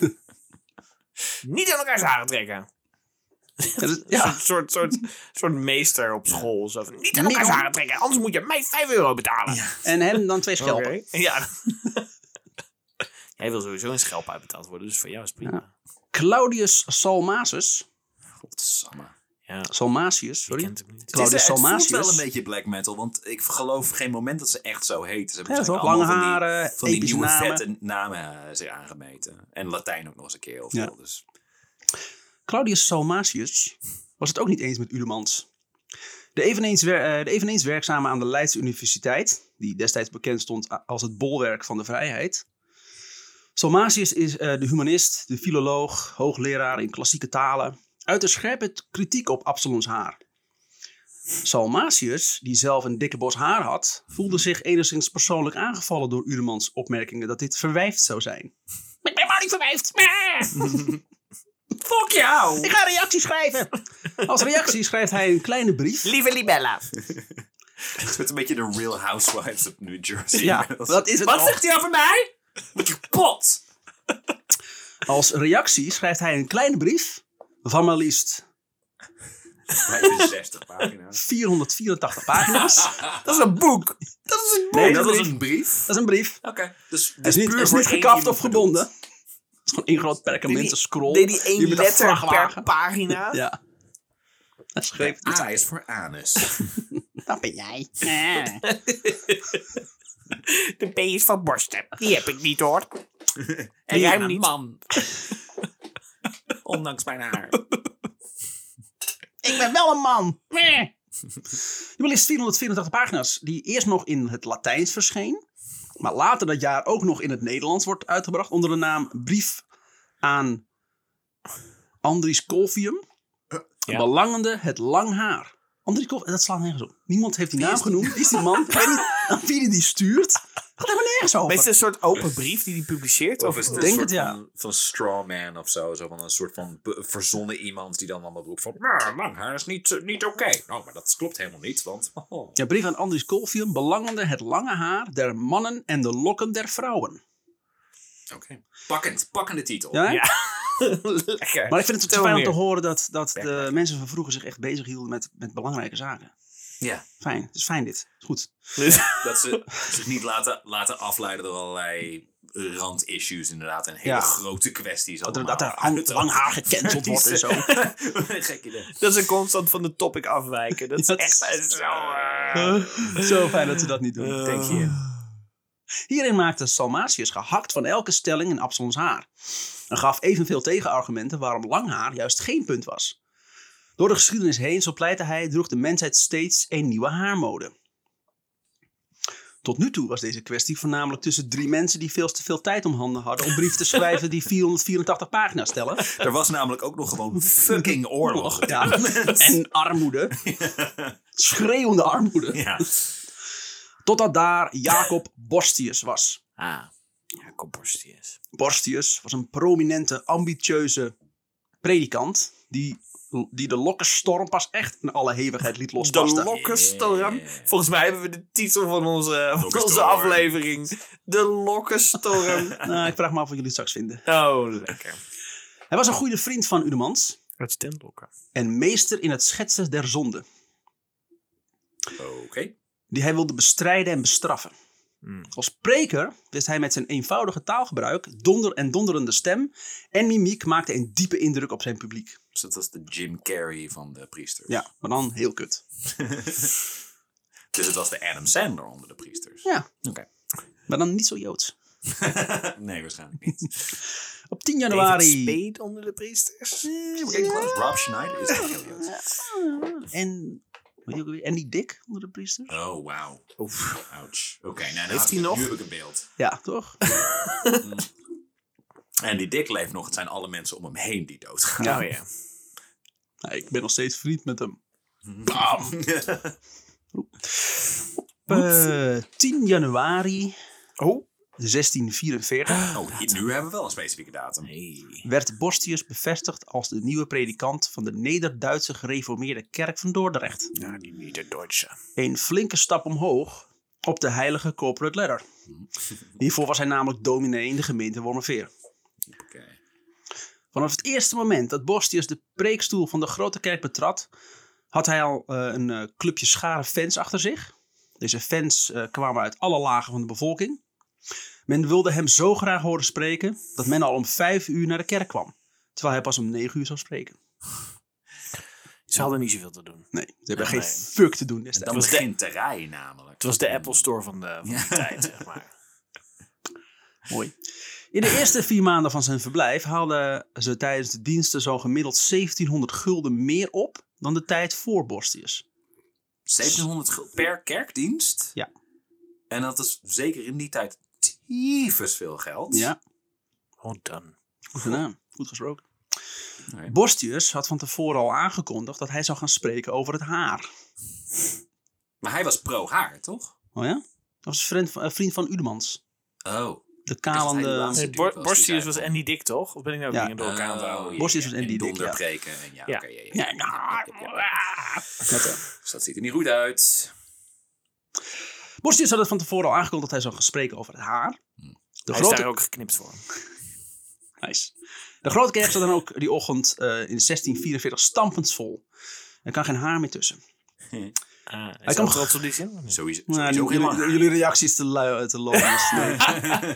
[LAUGHS] Niet aan elkaar haren trekken. Ja, dus- [LAUGHS] ja. Een soort, soort, soort meester op school. Zo van, niet aan elkaar haren trekken, anders moet je mij 5 euro betalen. En hem dan twee schelpen. Oké. Ja. Jij wil sowieso een schelp uitbetaald worden, dus voor jou is het prima. Claudius Salmasus. Godsamme. Ja, sorry. hem niet. Het, is, Claudius het voelt Salmasius. wel een beetje black metal, want ik geloof geen moment dat ze echt zo heet. Ze hebben Ja, toch? Lange allemaal van die- haren, van die nieuwe namen. vette namen eh, zich aangemeten. En Latijn ook nog eens een keer heel Ja. veel. Dus. Claudius Salmasius was het ook niet eens met Ulemans. De eveneens, wer- eh, de eveneens werkzame aan de Leidse Universiteit, die destijds bekend stond als het bolwerk van de vrijheid. Salmasius is eh, de humanist, de filoloog, hoogleraar in klassieke talen, uit de scherpe kritiek op Absalons haar. Salmasius, die zelf een dikke bos haar had, voelde zich enigszins persoonlijk aangevallen door Ulemans opmerkingen dat dit verwijfd zou zijn. Ik ben maar niet verwijfd! [LAUGHS] Fuck jou! Ik ga een reactie schrijven. Als reactie schrijft hij een kleine brief. Lieve Libella. Het wordt een beetje de Real Housewives of New Jersey. Ja, dat is het Wat al. zegt hij over mij? Word je kapot? Als reactie schrijft hij een kleine brief van maar liefst 65 pagina's. 484 pagina's. [LAUGHS] Dat is een boek. Dat is een boek. Nee, dat dat was is een brief? Dat is een brief. Oké. Dus, Het is niet, puur het is niet gekaft of gebonden. Het is gewoon één groot perkamenten scroll. Deed die één letter per pagina? [LAUGHS] Ja. Hij schreef het. A is voor anus. [LAUGHS] Dat ben jij. De B is van borsten. Die heb ik niet hoor. En jij niet. man. Ondanks mijn haar. [LAUGHS] Ik ben wel een man. Je maar liefst 484 pagina's, die eerst nog in het Latijns verscheen, maar later dat jaar ook nog in het Nederlands wordt uitgebracht onder de naam Brief aan Andries Colvium, Ja. belangende het lang haar. Andries Colvium, dat slaat nergens op. Niemand heeft die naam is die? genoemd. Wie is die man? Ik weet niet aan wie die die stuurt. Gaat helemaal nergens over. Maar is het een soort open brief die hij publiceert? Of, Of is het denk een het, ja. van, van strawman of zo? Zo van een soort van verzonnen iemand die dan allemaal roept van... Nou, lang haar is niet, niet oké. Nou, maar dat klopt helemaal niet, want... oh. Ja, brief aan Andries Colvium, belangende het lange haar der mannen en de lokken der vrouwen. Oké. Pakkend, pakkende titel. Ja? Ja. [LAUGHS] Lekker. Maar ik vind het fijn om te horen dat, dat de Backpack. mensen van vroeger zich echt bezighielden met, met belangrijke zaken. Ja. Fijn, het is fijn dit. Is Goed. [LAUGHS] Dat ze zich niet laten, laten afleiden door allerlei randissues inderdaad. En hele Ja. grote kwesties. Dat er, dat er [LAUGHS] lang, haar gecanceld wordt en zo. [LAUGHS] Gek idee. dat ze constant van de topic afwijken. Dat is Dat echt is- zo... eh, Zo fijn dat ze dat niet doen. Denk je? Hierin maakte Salmasius gehakt van elke stelling in Absalons haar. En gaf evenveel tegenargumenten waarom lang haar juist geen punt was. Door de geschiedenis heen, zo pleitte hij, droeg de mensheid steeds een nieuwe haarmode. Tot nu toe was deze kwestie voornamelijk tussen drie mensen die veel te veel tijd om handen hadden om brieven te schrijven die [LAUGHS] 484 pagina's tellen. Er was namelijk ook nog gewoon fucking [LAUGHS] oorlog. Ja. [LAUGHS] En armoede. Schreeuwende armoede. Ja. Totdat daar Jacob Borstius was. Ah, ja, Compostius. Borstius was een prominente, ambitieuze predikant die, die de lokkenstorm pas echt in alle hevigheid liet De losbarsten. Lokkenstorm. Volgens mij hebben we de titel van onze, van onze aflevering. De Lokkenstorm. [LAUGHS] Nou, ik vraag me af wat jullie het straks vinden. Oh, lekker. Hij was een goede vriend van Udemans Het standlokken. en meester in het schetsen der zonde, Oké. die hij wilde bestrijden en bestraffen. Hmm. Als preker wist hij met zijn eenvoudige taalgebruik, donder en donderende stem en mimiek maakte een diepe indruk op zijn publiek. Dus dat was de Jim Carrey van de priesters. Ja, maar dan heel kut. [LAUGHS] Dus het was de Adam Sandler onder de priesters. Ja, Oké. maar dan niet zo joods. [LAUGHS] nee, waarschijnlijk niet. [LAUGHS] Op 10 David januari Spade onder de priesters. Kijk, wat is Rob Schneider is heel Joods. en weer, Andy Dick onder de priesters. Oh, wauw. Ouch. Oké, nou, Heeft Heeft hij nog? Nu heb ik een beeld. Ja, toch? En die Dick leeft nog. Het zijn alle mensen om hem heen die doodgaan. Nou ja. Nou, ik ben nog steeds vriend met hem. Bam! [LAUGHS] Op eh, 10 januari Oh. 1644 Oh, nu hebben we wel een specifieke datum. werd Bostius bevestigd als de nieuwe predikant van de Neder-Duitse gereformeerde kerk van Dordrecht. Ja, die Neder-Duitse. Een flinke stap omhoog op de heilige corporate ladder. Hiervoor was hij namelijk dominee in de gemeente Wormerveer. Oké. Vanaf het eerste moment dat Bostius de preekstoel van de grote kerk betrad, had hij al eh, een eh, clubje schare fans achter zich. Deze fans eh, kwamen uit alle lagen van de bevolking. Men wilde hem zo graag horen spreken dat men al om vijf uur naar de kerk kwam. Terwijl hij pas om negen uur zou spreken. Ze hadden niet zoveel te doen. Nee, ze hebben Nee. geen fuck te doen. Dan was de- begint te rijden namelijk. Het was de Apple Store van, de, van die tijd, zeg maar. Mooi. In de eerste vier maanden van zijn verblijf haalden ze tijdens de diensten zo gemiddeld 1700 gulden meer op dan de tijd voor Bostius. 1700 gulden per kerkdienst? Ja. En dat is zeker in die tijd tyfus veel geld. Ja, Oh, dan. goed gedaan. Goed gesproken. Nee. Bostius had van tevoren al aangekondigd dat hij zou gaan spreken over het haar. Maar hij was pro-haar, toch? Oh ja? Dat was een vriend van, een vriend van Udemans. Oh. De kalende... Borstius die was Andy Dick, toch? Of ben ik nou Ja. dingen door elkaar aan het houden? Oh, Borstius was Andy en Dick, ja. ja, eh, Dus dat ziet er niet goed uit. Bostius had het van tevoren al aangekondigd dat hij zou gaan spreken over het haar. De Hij is grote, daar ook geknipt voor. nice. de grote kerk zat dan ook die ochtend eh, in 1644 stampend vol. Er kan geen haar meer tussen. Ah, hij kan trots op die zin. Sowieso, Nou, sowieso jullie, lang jullie reacties te, lui, te low. dus nee. [LAUGHS]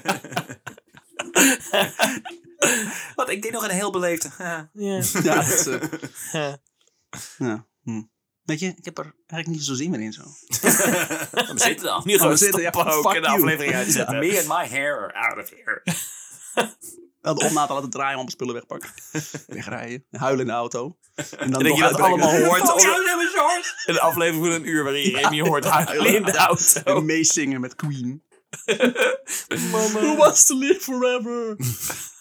[LAUGHS] Wat, ik deed nog een heel beleefde. [LAUGHS] Ja. ja, dat is, eh, Ja. ja. Hm. Weet je, ik heb er eigenlijk niet zo zin meer in zo. We zitten dan. Nu gewoon we zitten, ja, ook en de aflevering uitzetten. Me and my hair are out of here. Wel de opnaad laten draaien, allemaal spullen wegpakken. [LAUGHS] Wegrijden, huilen in de auto. En dan En nog je dat allemaal [LAUGHS] hoort. Een aflevering van een uur waarin je Remy hoort huilen in de [LAUGHS] auto. En meezingen met Queen. Who wants to live forever?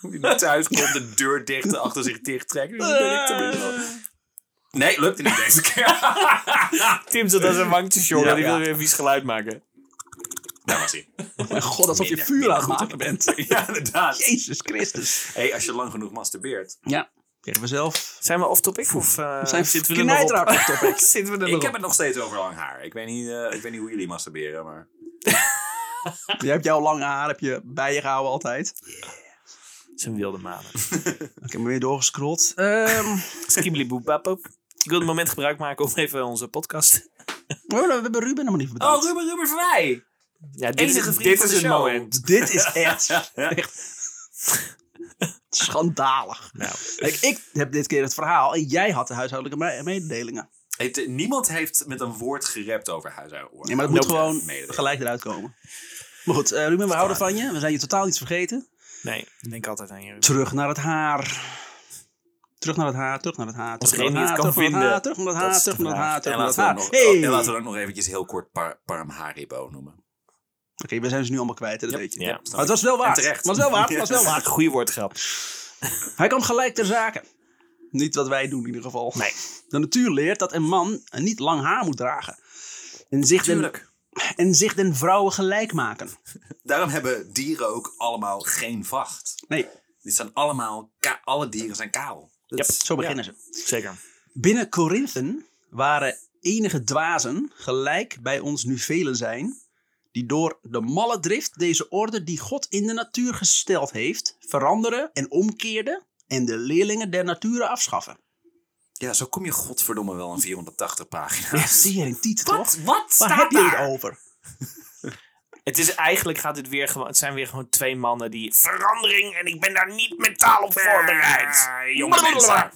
Die thuis komt, de deur dicht achter zich dicht trekken. Dan ben ik. Nee, lukte niet deze keer. Tim zit als een wangtje short Ja, en die wil ja. weer een vies geluid maken. Daar was hij. Mijn god, alsof je vuur aan het goed, maken bent. [LAUGHS] Ja, inderdaad. Jezus Christus. Hey, als je lang genoeg masturbeert. Ja, kregen we zelf. Zijn we off-topic? Of uh, We zijn zitten we er nog op? off-topic. [LAUGHS] zitten we er Ik nog heb op? het nog steeds over lang haar. Ik weet niet, eh, ik weet niet hoe jullie masturberen, maar... [LAUGHS] Jij hebt jouw lange haar heb je bij je gehouden altijd. Het zijn wilde manen. Ik heb me weer doorgescrollt. Ehm bap boep. Ik wil het moment gebruik maken om even onze podcast... oh, we hebben Ruben nog niet Oh, bedankt. Ruben, Ruben van mij! Ja, dit Enige is, dit is show. moment. Dit is echt, [LAUGHS] echt schandalig. Nou, Kijk, ik heb dit keer het verhaal en jij had de huishoudelijke me- mededelingen. Heeft, niemand heeft met een woord gerept over huishouden. Ja, maar het moet gewoon gelijk eruit komen. Maar goed, eh, Ruben, we houden van je. We zijn je totaal iets vergeten. nee, ik denk altijd aan je. Terug naar het haar. Terug naar het haar, terug naar het haar, Als terug naar het haar, kan terug naar het haar, vinden, terug naar het dat haar, terug naar het haar, terug En naar het laten, we haar. ook nog, Hey! en laten we ook nog eventjes heel kort par, Parm Haribo noemen. Oké, we zijn ze nu allemaal kwijt, hè, dat weet je. Ja. Maar het was wel waard. En terecht. Het was wel waard, het was wel [LAUGHS] waard. Goeie woordgrap. Hij kwam gelijk ter zake. Niet wat wij doen in ieder geval. Nee. De natuur leert dat een man niet lang haar moet dragen. En zich, den, en zich den vrouwen gelijk maken. Daarom hebben dieren ook allemaal geen vacht. Nee, Die zijn allemaal, ka- alle dieren zijn kaal. Dat Zo beginnen ze. Zeker. Binnen Corinthen waren enige dwazen, gelijk bij ons nu velen zijn, die door de malle drift deze orde die God in de natuur gesteld heeft, veranderen en omkeerden en de leerlingen der natuur afschaffen. Ja, zo kom je godverdomme wel aan 480 Ja, pagina's. Tering titel, toch? Wat Waar heb je het over? Het is eigenlijk gaat het weer gewoon. Het zijn weer gewoon twee mannen die verandering en ik ben daar niet mentaal op voorbereid. jonge mensen.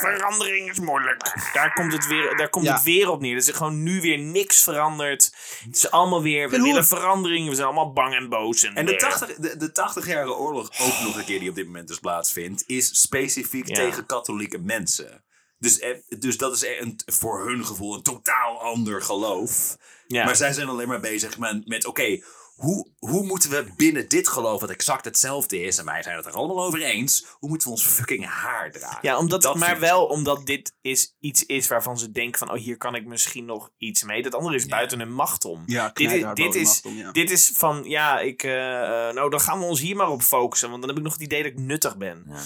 Verandering is moeilijk. Daar komt het weer, daar komt Ja. het weer op neer. Dat is gewoon nu weer niks veranderd. Het is allemaal weer. We willen verandering. We zijn allemaal bang en boos. En, En de eh, 80, de, de 80-jarige oorlog, ook nog een keer die op dit moment dus plaatsvindt, is specifiek Ja. tegen katholieke mensen. Dus, dus dat is een, voor hun gevoel een totaal ander geloof. Ja. Maar zij zijn alleen maar bezig met, met oké, hoe, hoe moeten we binnen dit geloof, wat exact hetzelfde is, en wij zijn het er allemaal over eens, hoe moeten we ons fucking haar dragen? Ja, omdat, Dat maar wel omdat dit is iets is waarvan ze denken van... oh, hier kan ik misschien nog iets mee. Dat andere is buiten hun macht om. Ja, dit, is, dit, is, macht om, ja. dit is van, ja, ik, eh, eh, nou, dan gaan we ons hier maar op focussen. Want dan heb ik nog het idee dat ik nuttig ben. Ja.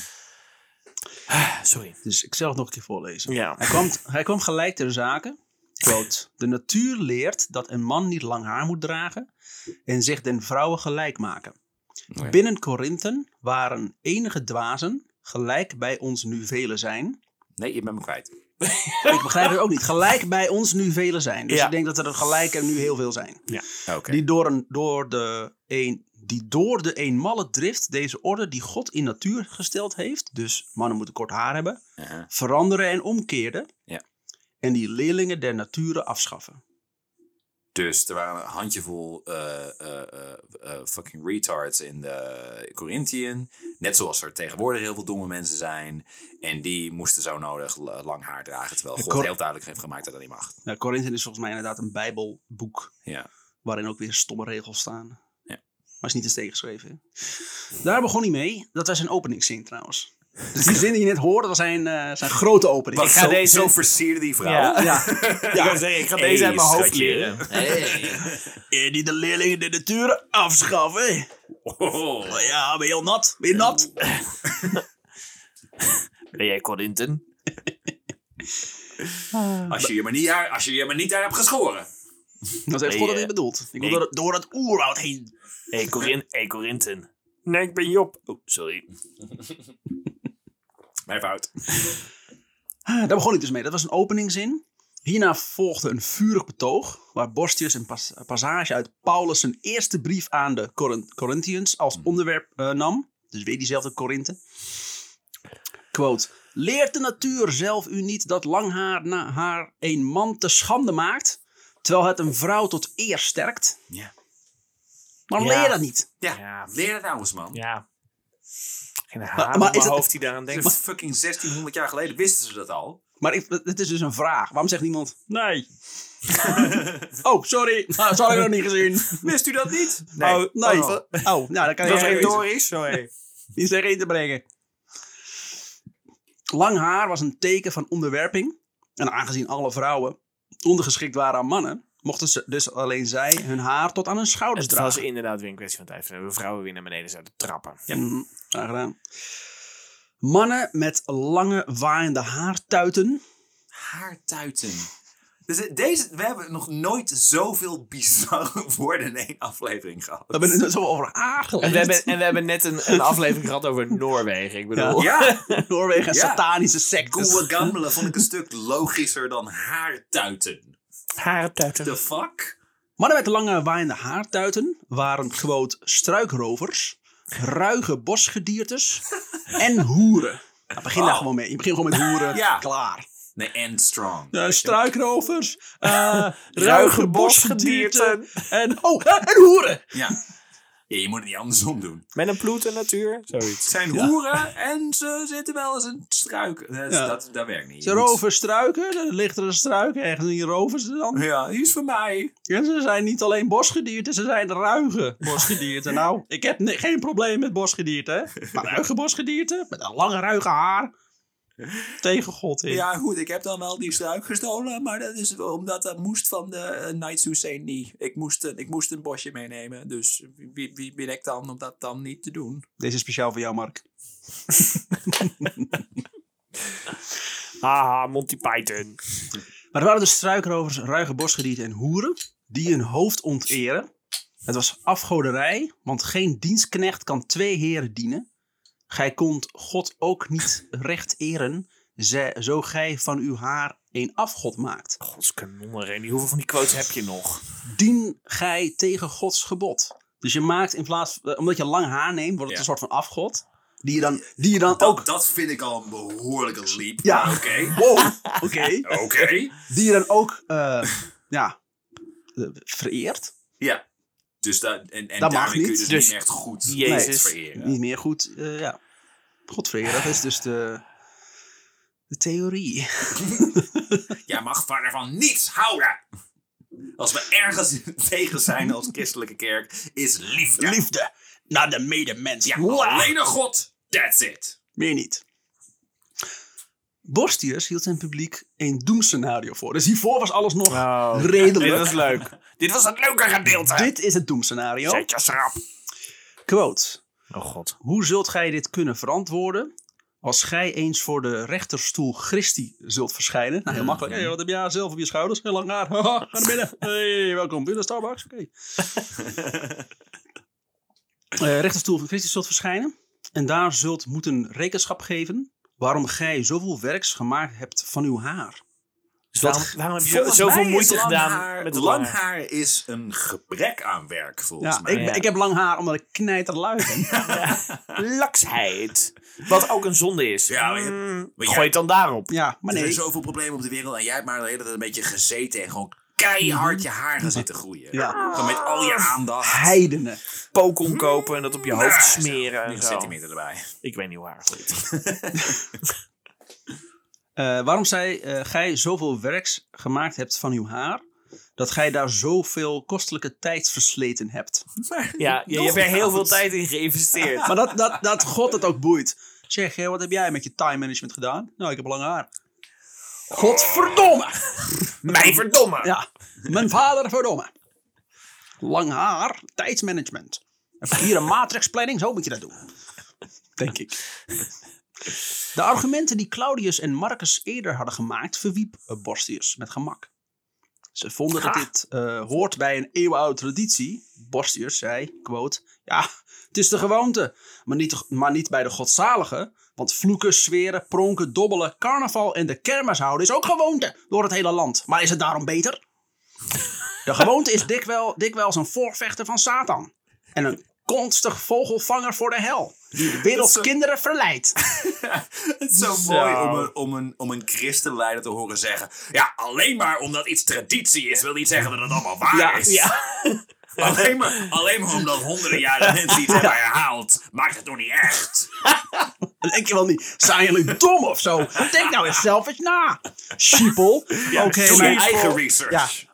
Ah, Sorry. Dus ik zal het nog een keer voorlezen. Ja. Hij, kwam, hij kwam gelijk ter zake. Quote, de natuur leert dat een man niet lang haar moet dragen en zich den vrouwen gelijk maken. Oké. Binnen Corinthen waren enige dwazen, gelijk bij ons nu velen zijn. Nee, je bent me kwijt. [LAUGHS] Ik begrijp het ook niet. Gelijk bij ons nu velen zijn. Dus Ja. ik denk dat er gelijk er nu heel veel zijn. Oké. Die door, een, door de een die door de eenmalle drift deze orde die God in natuur gesteld heeft, dus mannen moeten kort haar hebben, veranderen en omkeerden. Ja. En die leerlingen der nature afschaffen. Dus er waren een handjevol eh, fucking retards in de Corinthian. Net zoals er tegenwoordig heel veel domme mensen zijn. En die moesten zo nodig lang haar dragen. Terwijl God heel duidelijk heeft gemaakt dat dat niet mag. Nou, Corinthië is volgens mij inderdaad een bijbelboek Ja. waarin ook weer stomme regels staan. Ja. Maar is niet eens tegengeschreven. hè? Daar begon hij mee. Dat was zijn openingszin trouwens. Dus die zin die je net hoorde, was zijn, eh, zijn grote opening. Wat Ik ga zo, deze- zo versierde die vrouw. Ja. Ja, [LAUGHS] Ik, wou zeggen, ik ga deze uit mijn hoofd leren. Eer die de leerlingen de natuur afschaffen. Oh. Oh ja, ben je al nat? Ben je nat? [LAUGHS] Ben jij Corinthen? [LAUGHS] Als je je maar niet, daar- als je je maar niet daar hebt geschoren. Dat heeft Nee, God dat eh, niet bedoeld. Ik wil nee. door, door het oerwoud heen. Hey, Corin hey Corinthen. Nee, ik ben Job. Oh, sorry. Mijn fout. [LAUGHS] Ah, Daar begon ik dus mee. Dat was een openingzin. Hierna volgde een vurig betoog, waar Borstius een pas- passage uit Paulus' zijn eerste brief aan de Corin- Corinthians als onderwerp eh, nam. Dus weer diezelfde Korinthe. Quote. Leert de natuur zelf u niet dat lang haar na haar een man te schande maakt, terwijl het een vrouw tot eer sterkt? Ja. Waarom Ja. leer je dat niet? Ja, Ja. leer dat nou eens, man. Ja. Geen haar Maar- maar, is hoofd die daaraan Dat denkt. is fucking 1600 jaar geleden wisten ze dat al. Maar ik, het is dus een vraag. Waarom zegt niemand nee? [LAUGHS] oh, sorry. Nou, dat had ik nog niet gezien. [LAUGHS] Wist u dat niet? Oh, nee. Oh. Oh, nou, dan kan je Dat is. Sorry. Die in te brengen. Lang haar was een teken van onderwerping. En aangezien alle vrouwen ondergeschikt waren aan mannen, mochten ze dus alleen zij hun haar tot aan hun schouders Het was dragen. inderdaad weer een kwestie van tijd. We vrouwen weer naar beneden zouden trappen. Graag gedaan. Mannen met lange waaiende haartuiten. Haartuiten. Dus deze, we hebben nog nooit zoveel bizarre [LAUGHS] woorden in één aflevering gehad. We hebben het zo over En we hebben, en we hebben net een, een aflevering gehad over Noorwegen. Ik bedoel, Ja, [LAUGHS] Noorwegen en Ja. satanische sectes. Goeie Gamle vond ik een stuk logischer dan haartuiten. Haartuiten. The fuck? Mannen met lange waaiende haartuiten waren quote struikrovers, ruige bosgediertes en hoeren. Nou, begin daar Oh. gewoon mee. Je begint gewoon met hoeren. Ja. Klaar. Nee, and strong. Ja, struikrovers, eh, [LAUGHS] ruige Ruige bosgedierten bosgedierten. en, oh, en hoeren. Ja. Ja, je moet het niet andersom doen. Met een ploet en natuur. Het Zoiets. zijn Ja. hoeren en ze zitten wel eens een struik. Dat, Ja. dat, dat werkt niet. Ze roven struiken, dan ligt er een struik ergens en die roven ze dan. Ja, die is voor mij. En ze zijn niet alleen bosgedierten, ze zijn ruige bosgedierten. nou, ik heb geen probleem met bosgedierten, hè. [LAUGHS] Maar ruige bosgedierten, met een lange ruige haar. [LAUGHS] Tegen God in. Ja, goed, ik heb dan wel die struik gestolen, maar dat is omdat dat moest van de uh, Knights Who Say Nee. Ik moest, een- ik moest een bosje meenemen, dus wie, wie ben ik dan om dat dan niet te doen? Deze is speciaal voor jou, Mark. [LAUGHS] Haha, Monty Python. Maar er waren dus struikrovers, ruige bosgedieren en hoeren die hun hoofd onteren. Het was afgoderij, want geen dienstknecht kan twee heren dienen. Gij kondt God ook niet recht eren, ze- zo gij van uw haar een afgod maakt. Gods kanonnen. Hoeveel van die quotes heb je nog? Dien gij tegen Gods gebod. Dus je maakt in plaats, eh, omdat je lang haar neemt, wordt het Ja. een soort van afgod. Die je dan, die je dan Dat, ook... dat vind ik al een behoorlijke leap. Ja. maar Oké. [LAUGHS] Wow, oké. Oké. Die je dan ook, eh, ja, eh, vereert. Ja. Dus da en, en Dat mag daarmee kun je dus, Dus niet echt goed Jezus. Vereren. Niet meer goed, eh, ja. God vereren, dat is dus de, de theorie. [LAUGHS] Jij mag verder van niets houden. Als we ergens [LAUGHS] tegen zijn als christelijke kerk, is liefde. Liefde naar de medemens. Ja, alleen een God. That's it. Meer niet. Borstius hield zijn publiek een doemscenario voor. Dus hiervoor was alles nog Oh, redelijk. Dit was leuk. Dit was het leuke gedeelte. Dit is het doemscenario. Zet je schrap. Quote. Oh god. Hoe zult gij dit kunnen verantwoorden als gij eens voor de rechterstoel Christi zult verschijnen? Nou, heel makkelijk. Hey, wat heb jij zelf op je schouders? Heel lang haar. [LAUGHS] Ga naar binnen. Hey, welkom binnen Starbucks. Oké. [LAUGHS] Eh, rechterstoel van Christi zult verschijnen. En daar zult moeten rekenschap geven waarom gij zoveel werks gemaakt hebt van uw haar. Dus waarom, waarom heb je zoveel moeite lang gedaan haar, met lang lange haar? haar is een gebrek aan werk, volgens Ja, mij. ik, Ja. ik heb lang haar omdat ik knijterlui ben. [LAUGHS] Laksheid. Wat ook een zonde is. Ja, maar je- Mm, maar gooi het dan daarop. Ja, maar Er nee. zijn zoveel problemen op de wereld en jij hebt maar de hele tijd een beetje gezeten en gewoon keihard je haar gaan zitten groeien. Ja. Gewoon met al je aandacht. Heidenen. Pokon kopen en dat op je hoofd Ah, zo, smeren. en 9 zo. centimeter erbij. Ik weet niet hoe haar groeit. [LAUGHS] Eh, waarom zij eh, gij zoveel werks gemaakt hebt van uw haar, dat gij daar zoveel kostelijke tijd versleten hebt. [LAUGHS] Ja, je, je hebt er heel veel tijd in geïnvesteerd. Maar dat, dat, dat God het ook boeit. Zeg, wat heb jij met je time management gedaan? Nou, ik heb lang haar. Godverdomme! [LAUGHS] Mij verdomme. Ja, mijn vader verdomme. Lang haar, tijdsmanagement. Een verkeerde matrixplanning, zo moet je dat doen. Denk ik. De argumenten die Claudius en Marcus eerder hadden gemaakt, verwiep eh, Borstius met gemak. Ze vonden dat dit eh, hoort bij een eeuwenoude traditie. Borstius zei, quote, ja, het is de gewoonte, maar niet, maar niet bij de godzalige. Want vloeken, zweren, pronken, dobbelen, carnaval en de kermis houden is ook gewoonte door het hele land. Maar is het daarom beter? De gewoonte is dikwijl, dikwijls een voorvechter van Satan. En een konstig vogelvanger voor de hel. Die de werelds zo- kinderen verleidt. [LAUGHS] Het is zo, Zo. mooi om een, om, een, om een christenleider te horen zeggen... Ja, alleen maar omdat iets traditie is, wil niet zeggen dat het allemaal waar Ja, is. Ja. [LAUGHS] Alleen, maar, alleen maar omdat honderden jaren mensen iets hebben herhaald, maakt het nog niet echt. [LAUGHS] Dan denk je wel niet, zijn jullie dom of zo? Denk nou eens zelf eens na. Sheeple. Oké, Doe je eigen research. Ja.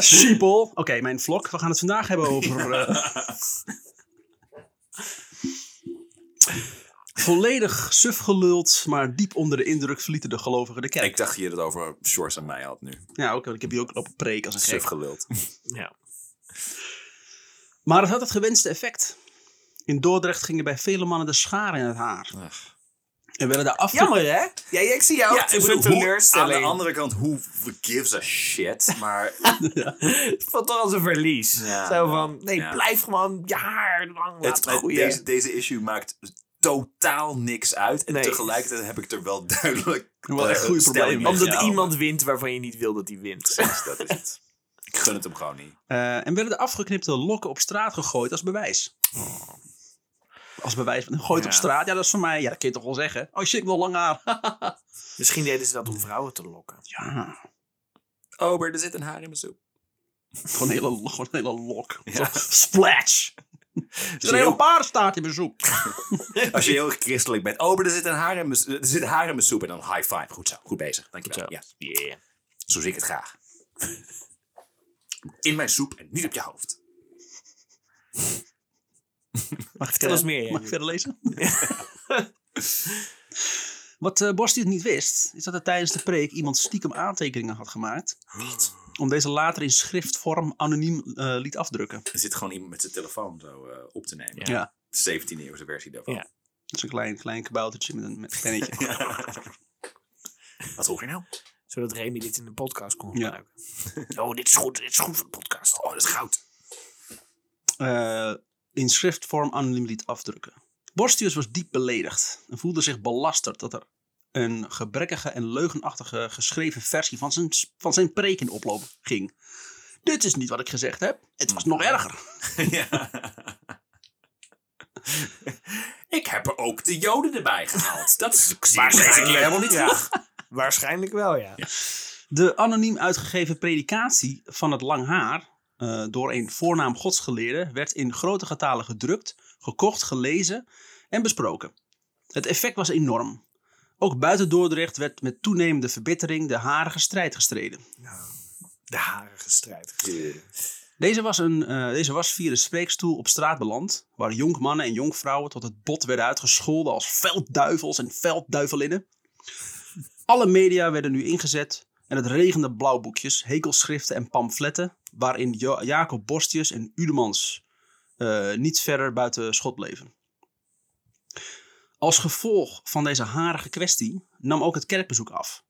Sheeple. Oké, mijn vlog. We gaan het vandaag hebben over... eh, volledig suf geluld, maar diep onder de indruk verlieten de gelovigen de kerk. Ik dacht je het over Shores en mij had nu. Ja, ook, ik heb hier ook lopen preken als een Suf geluld. ja. Maar het had het gewenste effect. In Dordrecht gingen bij vele mannen de scharen in het haar. En werden daar af... Jammer hè? Ja, ik zie jou. Ja, ik bedoel, hoe- aan teleurstelling. de andere kant, who gives a shit? Maar [LAUGHS] Het voelt toch als een verlies. Ja, Zo van, nee, ja. blijf gewoon je haar lang het, laten groeien. deze, deze issue maakt totaal niks uit. En Nee. tegelijkertijd heb ik er wel duidelijk Wel echt eh, goede problemen. mee Omdat iemand wint waarvan je niet wil dat hij wint. Precies, dat is het. Ik gun het hem gewoon niet. Eh, en werden de afgeknipte lokken op straat gegooid als bewijs. Als bewijs. Gooit op Ja. straat, ja, dat is voor mij. Ja, dat kun je toch wel zeggen. Oh shit, ik wil lang haar. [LAUGHS] Misschien deden ze dat om vrouwen te lokken. ja, Ober, er zit een haar in mijn soep. gewoon een hele, gewoon een hele lok. Ja. Splash. [LAUGHS] Er is een hele paardenstaart in mijn soep. [LAUGHS] Als je heel christelijk bent. Ober, er zit een haar in mijn, er zit haar in mijn soep. En dan high five. Goed zo. Goed bezig. Dankjewel. Zo. Ja, Yeah. zo zie ik het graag. In mijn soep en niet op je hoofd. Mag ik, eh, eens meer, ja. Mag ik verder lezen? [LAUGHS] [LAUGHS] Wat eh Borstius niet wist, is dat er tijdens de preek iemand stiekem aantekeningen had gemaakt. Om deze later in schriftvorm anoniem eh, liet afdrukken. Er zit gewoon iemand met zijn telefoon zo eh, op te nemen. Ja. De 17e eeuwse versie daarvan. Ja. Dat is een klein, klein kaboutertje met een, met een pennetje. [LAUGHS] Wat hoor je nou? Zodat Remy dit in de podcast kon Ja. gebruiken. oh, dit is goed. Dit is goed voor de podcast. Oh, dat is goud. eh, in schriftvorm anoniem liet afdrukken. Borstius was diep beledigd en voelde zich belasterd dat er een gebrekkige en leugenachtige geschreven versie van zijn, van zijn preek in de oploop ging. Dit is niet wat ik gezegd heb. Het was nog erger. [LAUGHS] ja. Ik heb er ook de joden erbij gehaald. Dat is Waarschijnlijk helemaal niet ja. Waarschijnlijk wel, ja. De anoniem uitgegeven predikatie van het lang haar eh, door een voornaam godsgeleerde werd in grote getalen gedrukt, gekocht, gelezen en besproken. Het effect was enorm. Ook buiten Dordrecht werd met toenemende verbittering de harige strijd gestreden. De harige strijd. Deze was, een, eh, deze was via de spreekstoel op straat beland, waar jonkmannen en jonkvrouwen tot het bot werden uitgescholden als veldduivels en veldduivelinnen. Alle media werden nu ingezet en het regende blauwboekjes, hekelschriften en pamfletten, waarin Jacob Borstius en Udemans eh, niet verder buiten schot bleven. Als gevolg van deze harige kwestie nam ook het kerkbezoek af.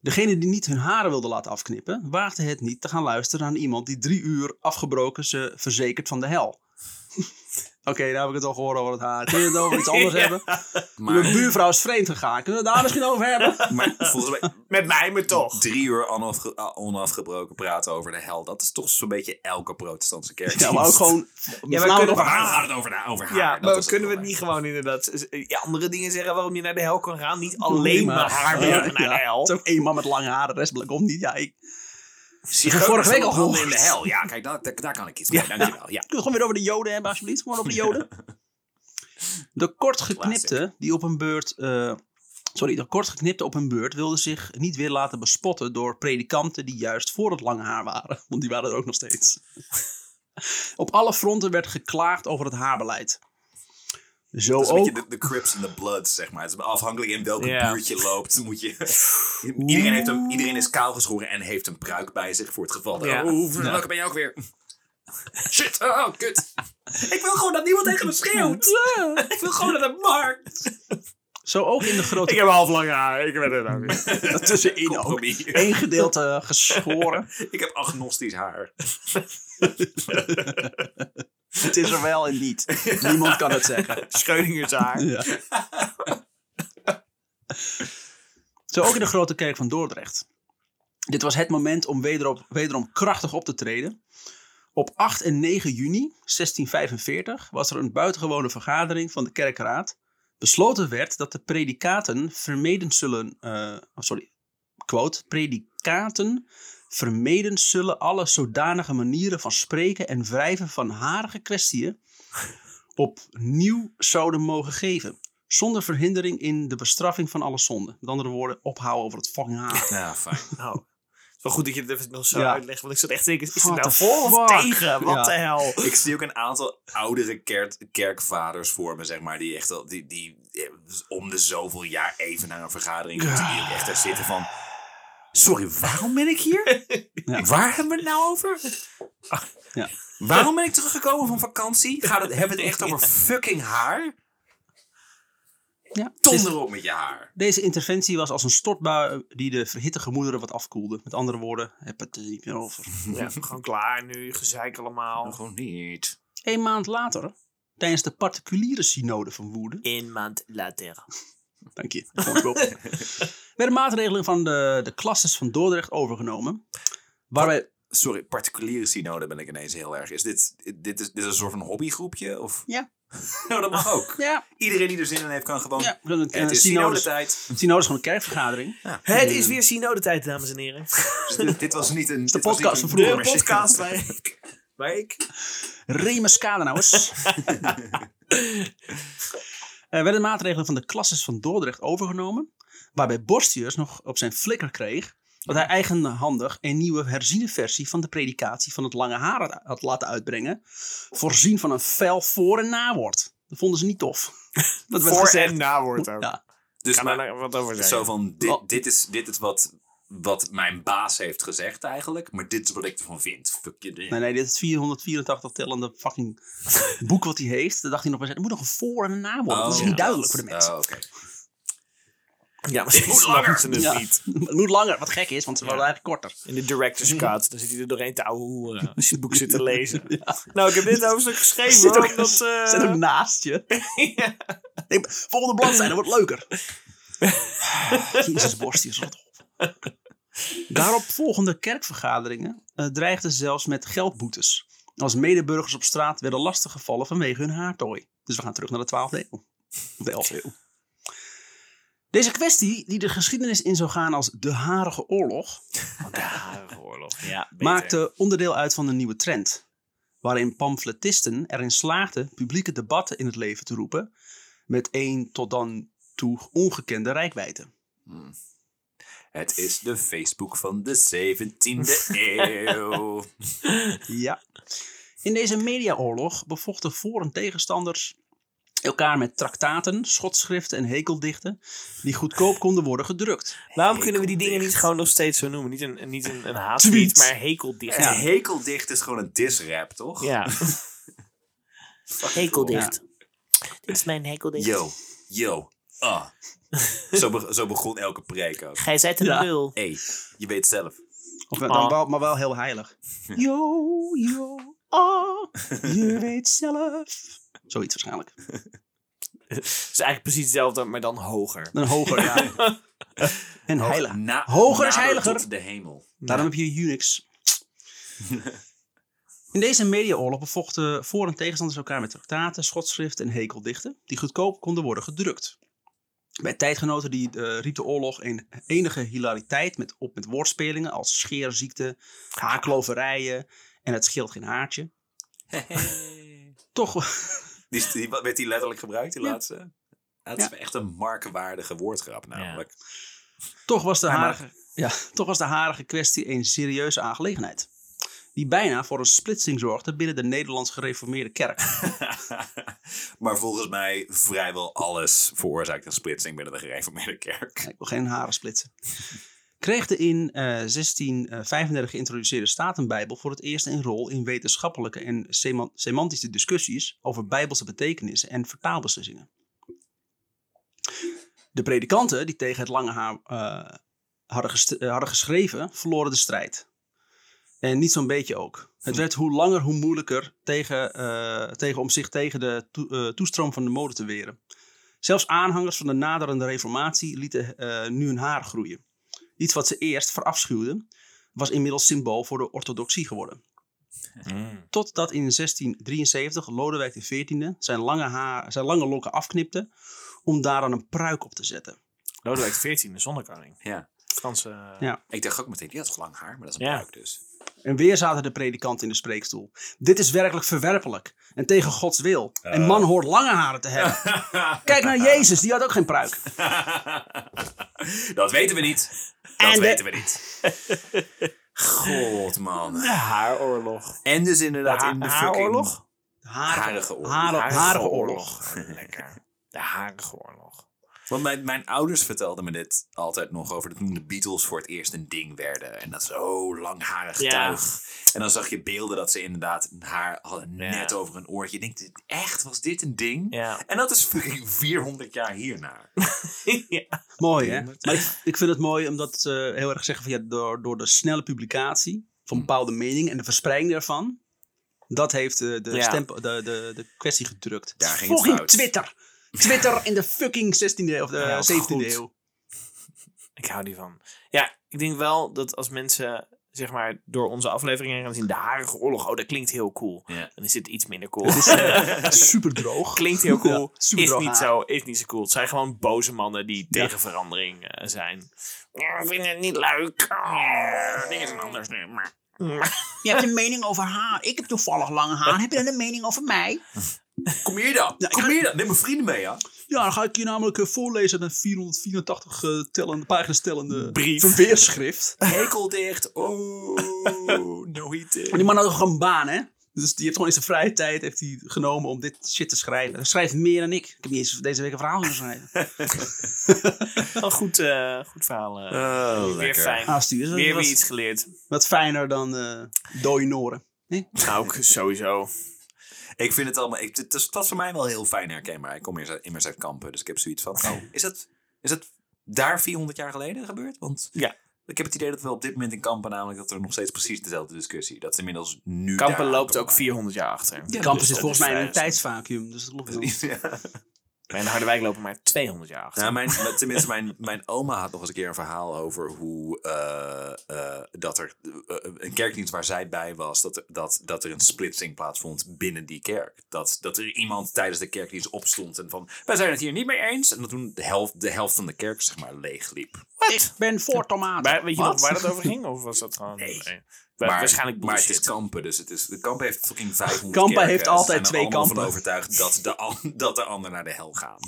Degene die niet hun haren wilde laten afknippen, waagde het niet te gaan luisteren naar iemand die drie uur afgebroken ze verzekert van de hel. Oké, nou heb ik het al gehoord over het haar. Kun je het over iets [LAUGHS] anders hebben? Mijn Maar, buurvrouw is vreemd gegaan. Kunnen we het daar misschien over hebben? [LAUGHS] maar volgens mij Met mij, maar toch. drie uur onafge- ah, onafgebroken praten over de hel. Dat is toch zo'n beetje elke protestantse kerk. Ja, maar ook [LAUGHS] gewoon... we vanavond kunnen- over Waar haar. gaat het over, over haar? Ja, Dat maar kunnen we het niet gewoon inderdaad ja, andere dingen zeggen waarom je naar de hel kan gaan? Niet alleen maar haar Ja, naar de ja. hel. Het is ook één man met lange haren, de rest komt niet. Ja, ik... Vorige week al in de hel. Ja, kijk, daar, daar, daar kan ik iets mee. Dankjewel. Ja. [LAUGHS] We het gewoon weer over de joden hebben, alsjeblieft? Gewoon over de joden. [LAUGHS] De kortgeknipte die op een beurt... eh, sorry, de kortgeknipte op een beurt wilde zich niet weer laten bespotten door predikanten die juist voor het lange haar waren. Want die waren er ook nog steeds. [LAUGHS] op alle fronten werd geklaagd over het haarbeleid. Zo Dat is een ook... beetje de, de Crips en de Bloods, zeg maar. Het is afhankelijk in welk Ja. buurt je loopt. [LAUGHS] Moet je, iedereen, heeft een, iedereen is kaal geschoren en heeft een pruik bij zich voor het geval. dat- Ja. Oh, welke ben je ook weer? [LAUGHS] Shit, oh, kut. Ik wil gewoon dat niemand tegen me schreeuwt. [LAUGHS] Ik wil gewoon naar de markt. Zo ook in de grote... Ik heb half lang haar. Ik weet het ook niet. tussenin ook. Eén gedeelte geschoren. Ik heb agnostisch haar. Het is er wel en niet. [LAUGHS] Niemand kan het zeggen. Schreudingers haar. Ja. Zo ook in de grote kerk van Dordrecht. Dit was het moment om wederom, wederom krachtig op te treden. Op 8 en 9 juni 1645 was er een buitengewone vergadering van de kerkraad. Besloten werd dat de predikaten vermeden zullen. oh, sorry, quote. Predikaten vermeden zullen alle zodanige manieren van spreken en wrijven van harige kwestieën opnieuw zouden mogen geven. Zonder verhindering in de bestraffing van alle zonden. Met andere woorden, ophouden over het fucking haar. Ja, fijn. [LAUGHS] Nou, het is wel goed dat je het even nog zo Ja. uitlegt. Want ik zat echt te denken, is het nou voor of tegen? Wat Ja. de hel? Ik zie ook een aantal oudere kerk, kerkvaders voor me, zeg maar, die echt al, die, die eh, om de zoveel jaar even naar een vergadering die ook echt daar zitten van. Sorry, waarom ben ik hier? [LAUGHS] Ja. Waar hebben we het nou over? Ja. Waarom ben ik teruggekomen van vakantie? Gaat het, hebben we het echt over [LAUGHS] fucking haar? Ja. Donder op met je haar. Deze interventie was als een stortbui die de verhitte gemoederen wat afkoelde. Met andere woorden, heb het er niet meer over. [LAUGHS] Ja, gewoon klaar nu. Gezeik allemaal. Gewoon niet. Een maand later, tijdens de particuliere synode van Woerden, Een maand later. dank je, werden maatregelen van de, de klasses van Dordrecht overgenomen. Waarbij, Sorry, particuliere synode ben ik ineens heel erg. Is dit, dit, is, dit is een soort van hobbygroepje? Of? ja, [LAUGHS] Nou, dat mag ook. ja, Iedereen die er zin in heeft, kan gewoon. ja, kunnen het, Het eh, is synodes, synodetijd. synode is gewoon een kerkvergadering. Het is weer synodetijd, dames en heren. [LAUGHS] dit, dit was niet een. de podcast een- van vroeger. De podcast waar ik... Waar ik... Remus Kadenauers. [LAUGHS] Er werden maatregelen van de klasses van Dordrecht overgenomen. Waarbij Borstius nog op zijn flikker kreeg. Dat hij eigenhandig een nieuwe herziene versie van de predikatie van het lange haar had laten uitbrengen. Voorzien van een fel voor- en nawoord. Dat vonden ze niet tof. [LAUGHS] Dat Voor gezegd. en nawoord ook. Ja. Dus Kan maar, daar wat over zeggen? zo van: dit, dit is, dit is wat, wat mijn baas heeft gezegd eigenlijk. Maar dit is wat ik ervan vind. Fuck je. Nee, nee, dit is 484 tellende fucking boek wat hij heeft. Daar dacht hij nog bij, er moet nog een voor- en een nawoord. dat is Oh, niet ja. duidelijk voor de mensen. Oh, oké. Ja, [LAUGHS] moet snappen langer. ze het Ja. niet. [LAUGHS] Het moet langer, wat gek is, want ze wilden eigenlijk korter. In de director's [LAUGHS] cut, dan zit hij er doorheen te ouwe hoeren als je het boek zit te lezen. Nou, ik heb dit hoofdstuk geschreven Zit hoor, ook, omdat... zit ook eh naast je. ja. Ik- Volgende bladzijde wordt leuker. Jezus, borstjes, rot op. Daarop volgende kerkvergaderingen eh, dreigden zelfs met geldboetes. Als medeburgers op straat werden lastiggevallen vanwege hun haartooi. Dus we gaan terug naar de 12e eeuw. Of de 11e eeuw. Deze kwestie, die de geschiedenis in zou gaan als de Harige Oorlog, [LAUGHS] De Harige Oorlog. Ja, beter. maakte onderdeel uit van een nieuwe trend. Waarin pamfletisten erin slaagden publieke debatten in het leven te roepen. met één tot dan toe ongekende rijkwijde. Het is de Facebook van de 17e [LAUGHS] eeuw. Ja. In deze mediaoorlog bevochten voor- en tegenstanders elkaar met traktaten, schotschriften en hekeldichten die goedkoop konden worden gedrukt. Waarom kunnen we die dingen niet gewoon nog steeds zo noemen? Niet een, niet een, een maar hekeldicht. Ja. hekeldicht is gewoon een disrap, toch? ja. [LAUGHS] hekeldicht. Dit is mijn hekeldicht. Yo, yo, ah. zo, be- zo begon elke preek ook. Gij zijt een Ja. lul. Hé, hey, je weet zelf. Of dan Ah. maar wel heel heilig. [LAUGHS] Yo, yo, ah, je weet zelf. Zoiets waarschijnlijk. [LAUGHS] Het is eigenlijk precies hetzelfde, maar dan hoger. Een hoger, ja. [LAUGHS] En heilig. Na- Hoger is heiliger. tot de hemel. Daarom heb je Unix. [LAUGHS] In deze mediaoorlog bevochten voor- en tegenstanders elkaar met traktaten, schotschriften en hekeldichten, die goedkoop konden worden gedrukt. Bij tijdgenoten die, eh, riep de oorlog een enige hilariteit met, op met woordspelingen als scheerziekte, haarkloverijen en het scheelt geen haartje. Toch, Die, die, werd die letterlijk gebruikt, die Ja. laatste? Dat is echt een markenwaardige woordgrap namelijk. toch, was de harige, ja, toch was de harige kwestie een serieuze aangelegenheid. Die bijna voor een splitsing zorgde binnen de Nederlands gereformeerde kerk. [LAUGHS] maar volgens mij vrijwel alles veroorzaakt een splitsing binnen de gereformeerde kerk. Ik wil geen haren splitsen. Kreeg de in eh, 1635 geïntroduceerde Statenbijbel voor het eerst een rol in wetenschappelijke en sema- semantische discussies over bijbelse betekenissen en vertaalbeslissingen. De predikanten die tegen het lange haar eh, hadden, eh, hadden geschreven, verloren de strijd. En niet zo'n beetje ook. Het werd hoe langer hoe moeilijker tegen, eh, tegen, om zich tegen de eh, toestroom van de mode te weren. Zelfs aanhangers van de naderende reformatie lieten eh, nu hun haar groeien. Iets wat ze eerst verafschuwden, was inmiddels symbool voor de orthodoxie geworden. Totdat in 1673 Lodewijk XIV zijn lange, haar, zijn lange lokken afknipte om daar dan een pruik op te zetten. Lodewijk XIV, de zonnekoning. Ja. Franse... Ja. Ik dacht ook meteen, die had lang haar, maar dat is een Ja. pruik dus. En weer zaten de predikanten in de spreekstoel. Dit is werkelijk verwerpelijk en tegen Gods wil. Een man hoort lange haren te hebben. [LAUGHS] Kijk naar Jezus, die had ook geen pruik. [LAUGHS] dat weten we niet. Dat En de- weten we niet. God, man. De haaroorlog. En dus inderdaad De ha- in de fucking... haaroorlog? Harige, Harige oorlog. Harige, harige oorlog. Lekker. De harige oorlog. Want mijn, mijn ouders vertelden me dit altijd nog over toen de Beatles voor het eerst een ding werden. En dat zo langharig Ja. tuig. En dan zag je beelden dat ze inderdaad een haar hadden Ja. net over een oortje. Je denkt, echt, was dit een ding? Ja. En dat is fucking 400 jaar hierna. [LAUGHS] ja. Mooi hè? Maar ik, ik vind het mooi omdat ze heel erg zeggen van ja, door, door de snelle publicatie van bepaalde meningen en de verspreiding daarvan. Dat heeft de, Ja. stempel, de, de, de kwestie gedrukt. Daar ging fout. Twitter! Twitter in de fucking 16e of de Ja, wat 17e goed. eeuw. Ik hou die van. Ja, ik denk wel dat als mensen zeg maar door onze afleveringen gaan zien de harige oorlog, oh dat klinkt heel cool. Ja. Dan is dit iets minder cool. [LAUGHS] Super droog. klinkt heel cool, Ja, super is droog niet haar. zo, is niet zo cool. Het zijn gewoon boze mannen die Ja. tegen verandering eh, zijn. Ja, ik vind het niet leuk. Oh, dingen zijn anders nu. Maar, maar- Je hebt een mening over haar. Ik heb toevallig lange haar. Heb je dan een mening over mij? Kom hier dan. Ja, Kom ga- hier dan. Neem mijn vrienden mee, ja. Ja, dan ga ik je namelijk eh, voorlezen een 484 eh, tellende, pagina's tellende Brief. verweerschrift. Hekeldicht. Oh, no he did. Maar die man had ook een baan, hè? Dus die heeft gewoon in zijn vrije tijd heeft hij genomen om dit shit te schrijven. Hij schrijft meer dan ik. Ik heb niet eens deze week een verhaal kunnen schrijven. [LAUGHS] Een goed, eh, goed verhaal. eh. Oh, weer lekker. fijn. Ah, stuur. Dat weer weer iets geleerd. Wat fijner dan eh dode Noren. Nee? Nou, ook sowieso. Ik vind het allemaal... Ik, het is, dat is voor mij wel heel fijn herkenbaar. Ik kom hier in mijn Zuid-Kampen, dus ik heb zoiets van... Oh, is dat, is dat daar 400 jaar geleden gebeurd? Want Ja. ik heb het idee dat we op dit moment in Kampen namelijk dat er nog steeds precies dezelfde discussie. Dat is inmiddels nu. Kampen daar loopt ook aankomen. 400 jaar achter. Ja, dus Kampen zit dat volgens mij in een tijdsvacuum. Dus dat klopt [LAUGHS] wel. Ja. Maar in Harderwijk lopen maar 200 jaar achter. Nou, mijn, tenminste, mijn, mijn oma had nog eens een keer een verhaal over hoe eh, eh, dat er eh, een kerkdienst waar zij bij was, dat er, dat, dat er een splitsing plaatsvond binnen die kerk. Dat, dat er iemand tijdens de kerkdienst opstond en van wij zijn het hier niet mee eens. En dat toen de helft, de helft van de kerk zeg maar leeg liep. Ik ben voor tomaten. Weet je Wat? nog waar dat over ging? Of was dat gewoon... Nee. Wa- Maar, Waarschijnlijk maar het is. Kampen, dus het is, de Kampen heeft fucking 500 [LAUGHS] Kampen kerken. heeft altijd er twee allemaal van kampen. overtuigd dat de, [LAUGHS] dat de ander naar de hel gaan.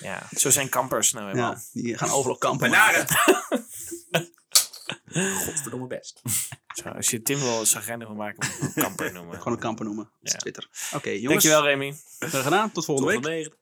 Ja, zo zijn kampers nou helemaal. Ja, die gaan overal kampen. Benaren! [LAUGHS] Godverdomme best. Zo, als je Tim wil zagrijnig wil maken, moet je hem kamper noemen. Gewoon een kampen noemen. Dat is Ja. Twitter. Oké, jongens. Dankjewel Remy. Graag gedaan. Tot volgende week. Tot.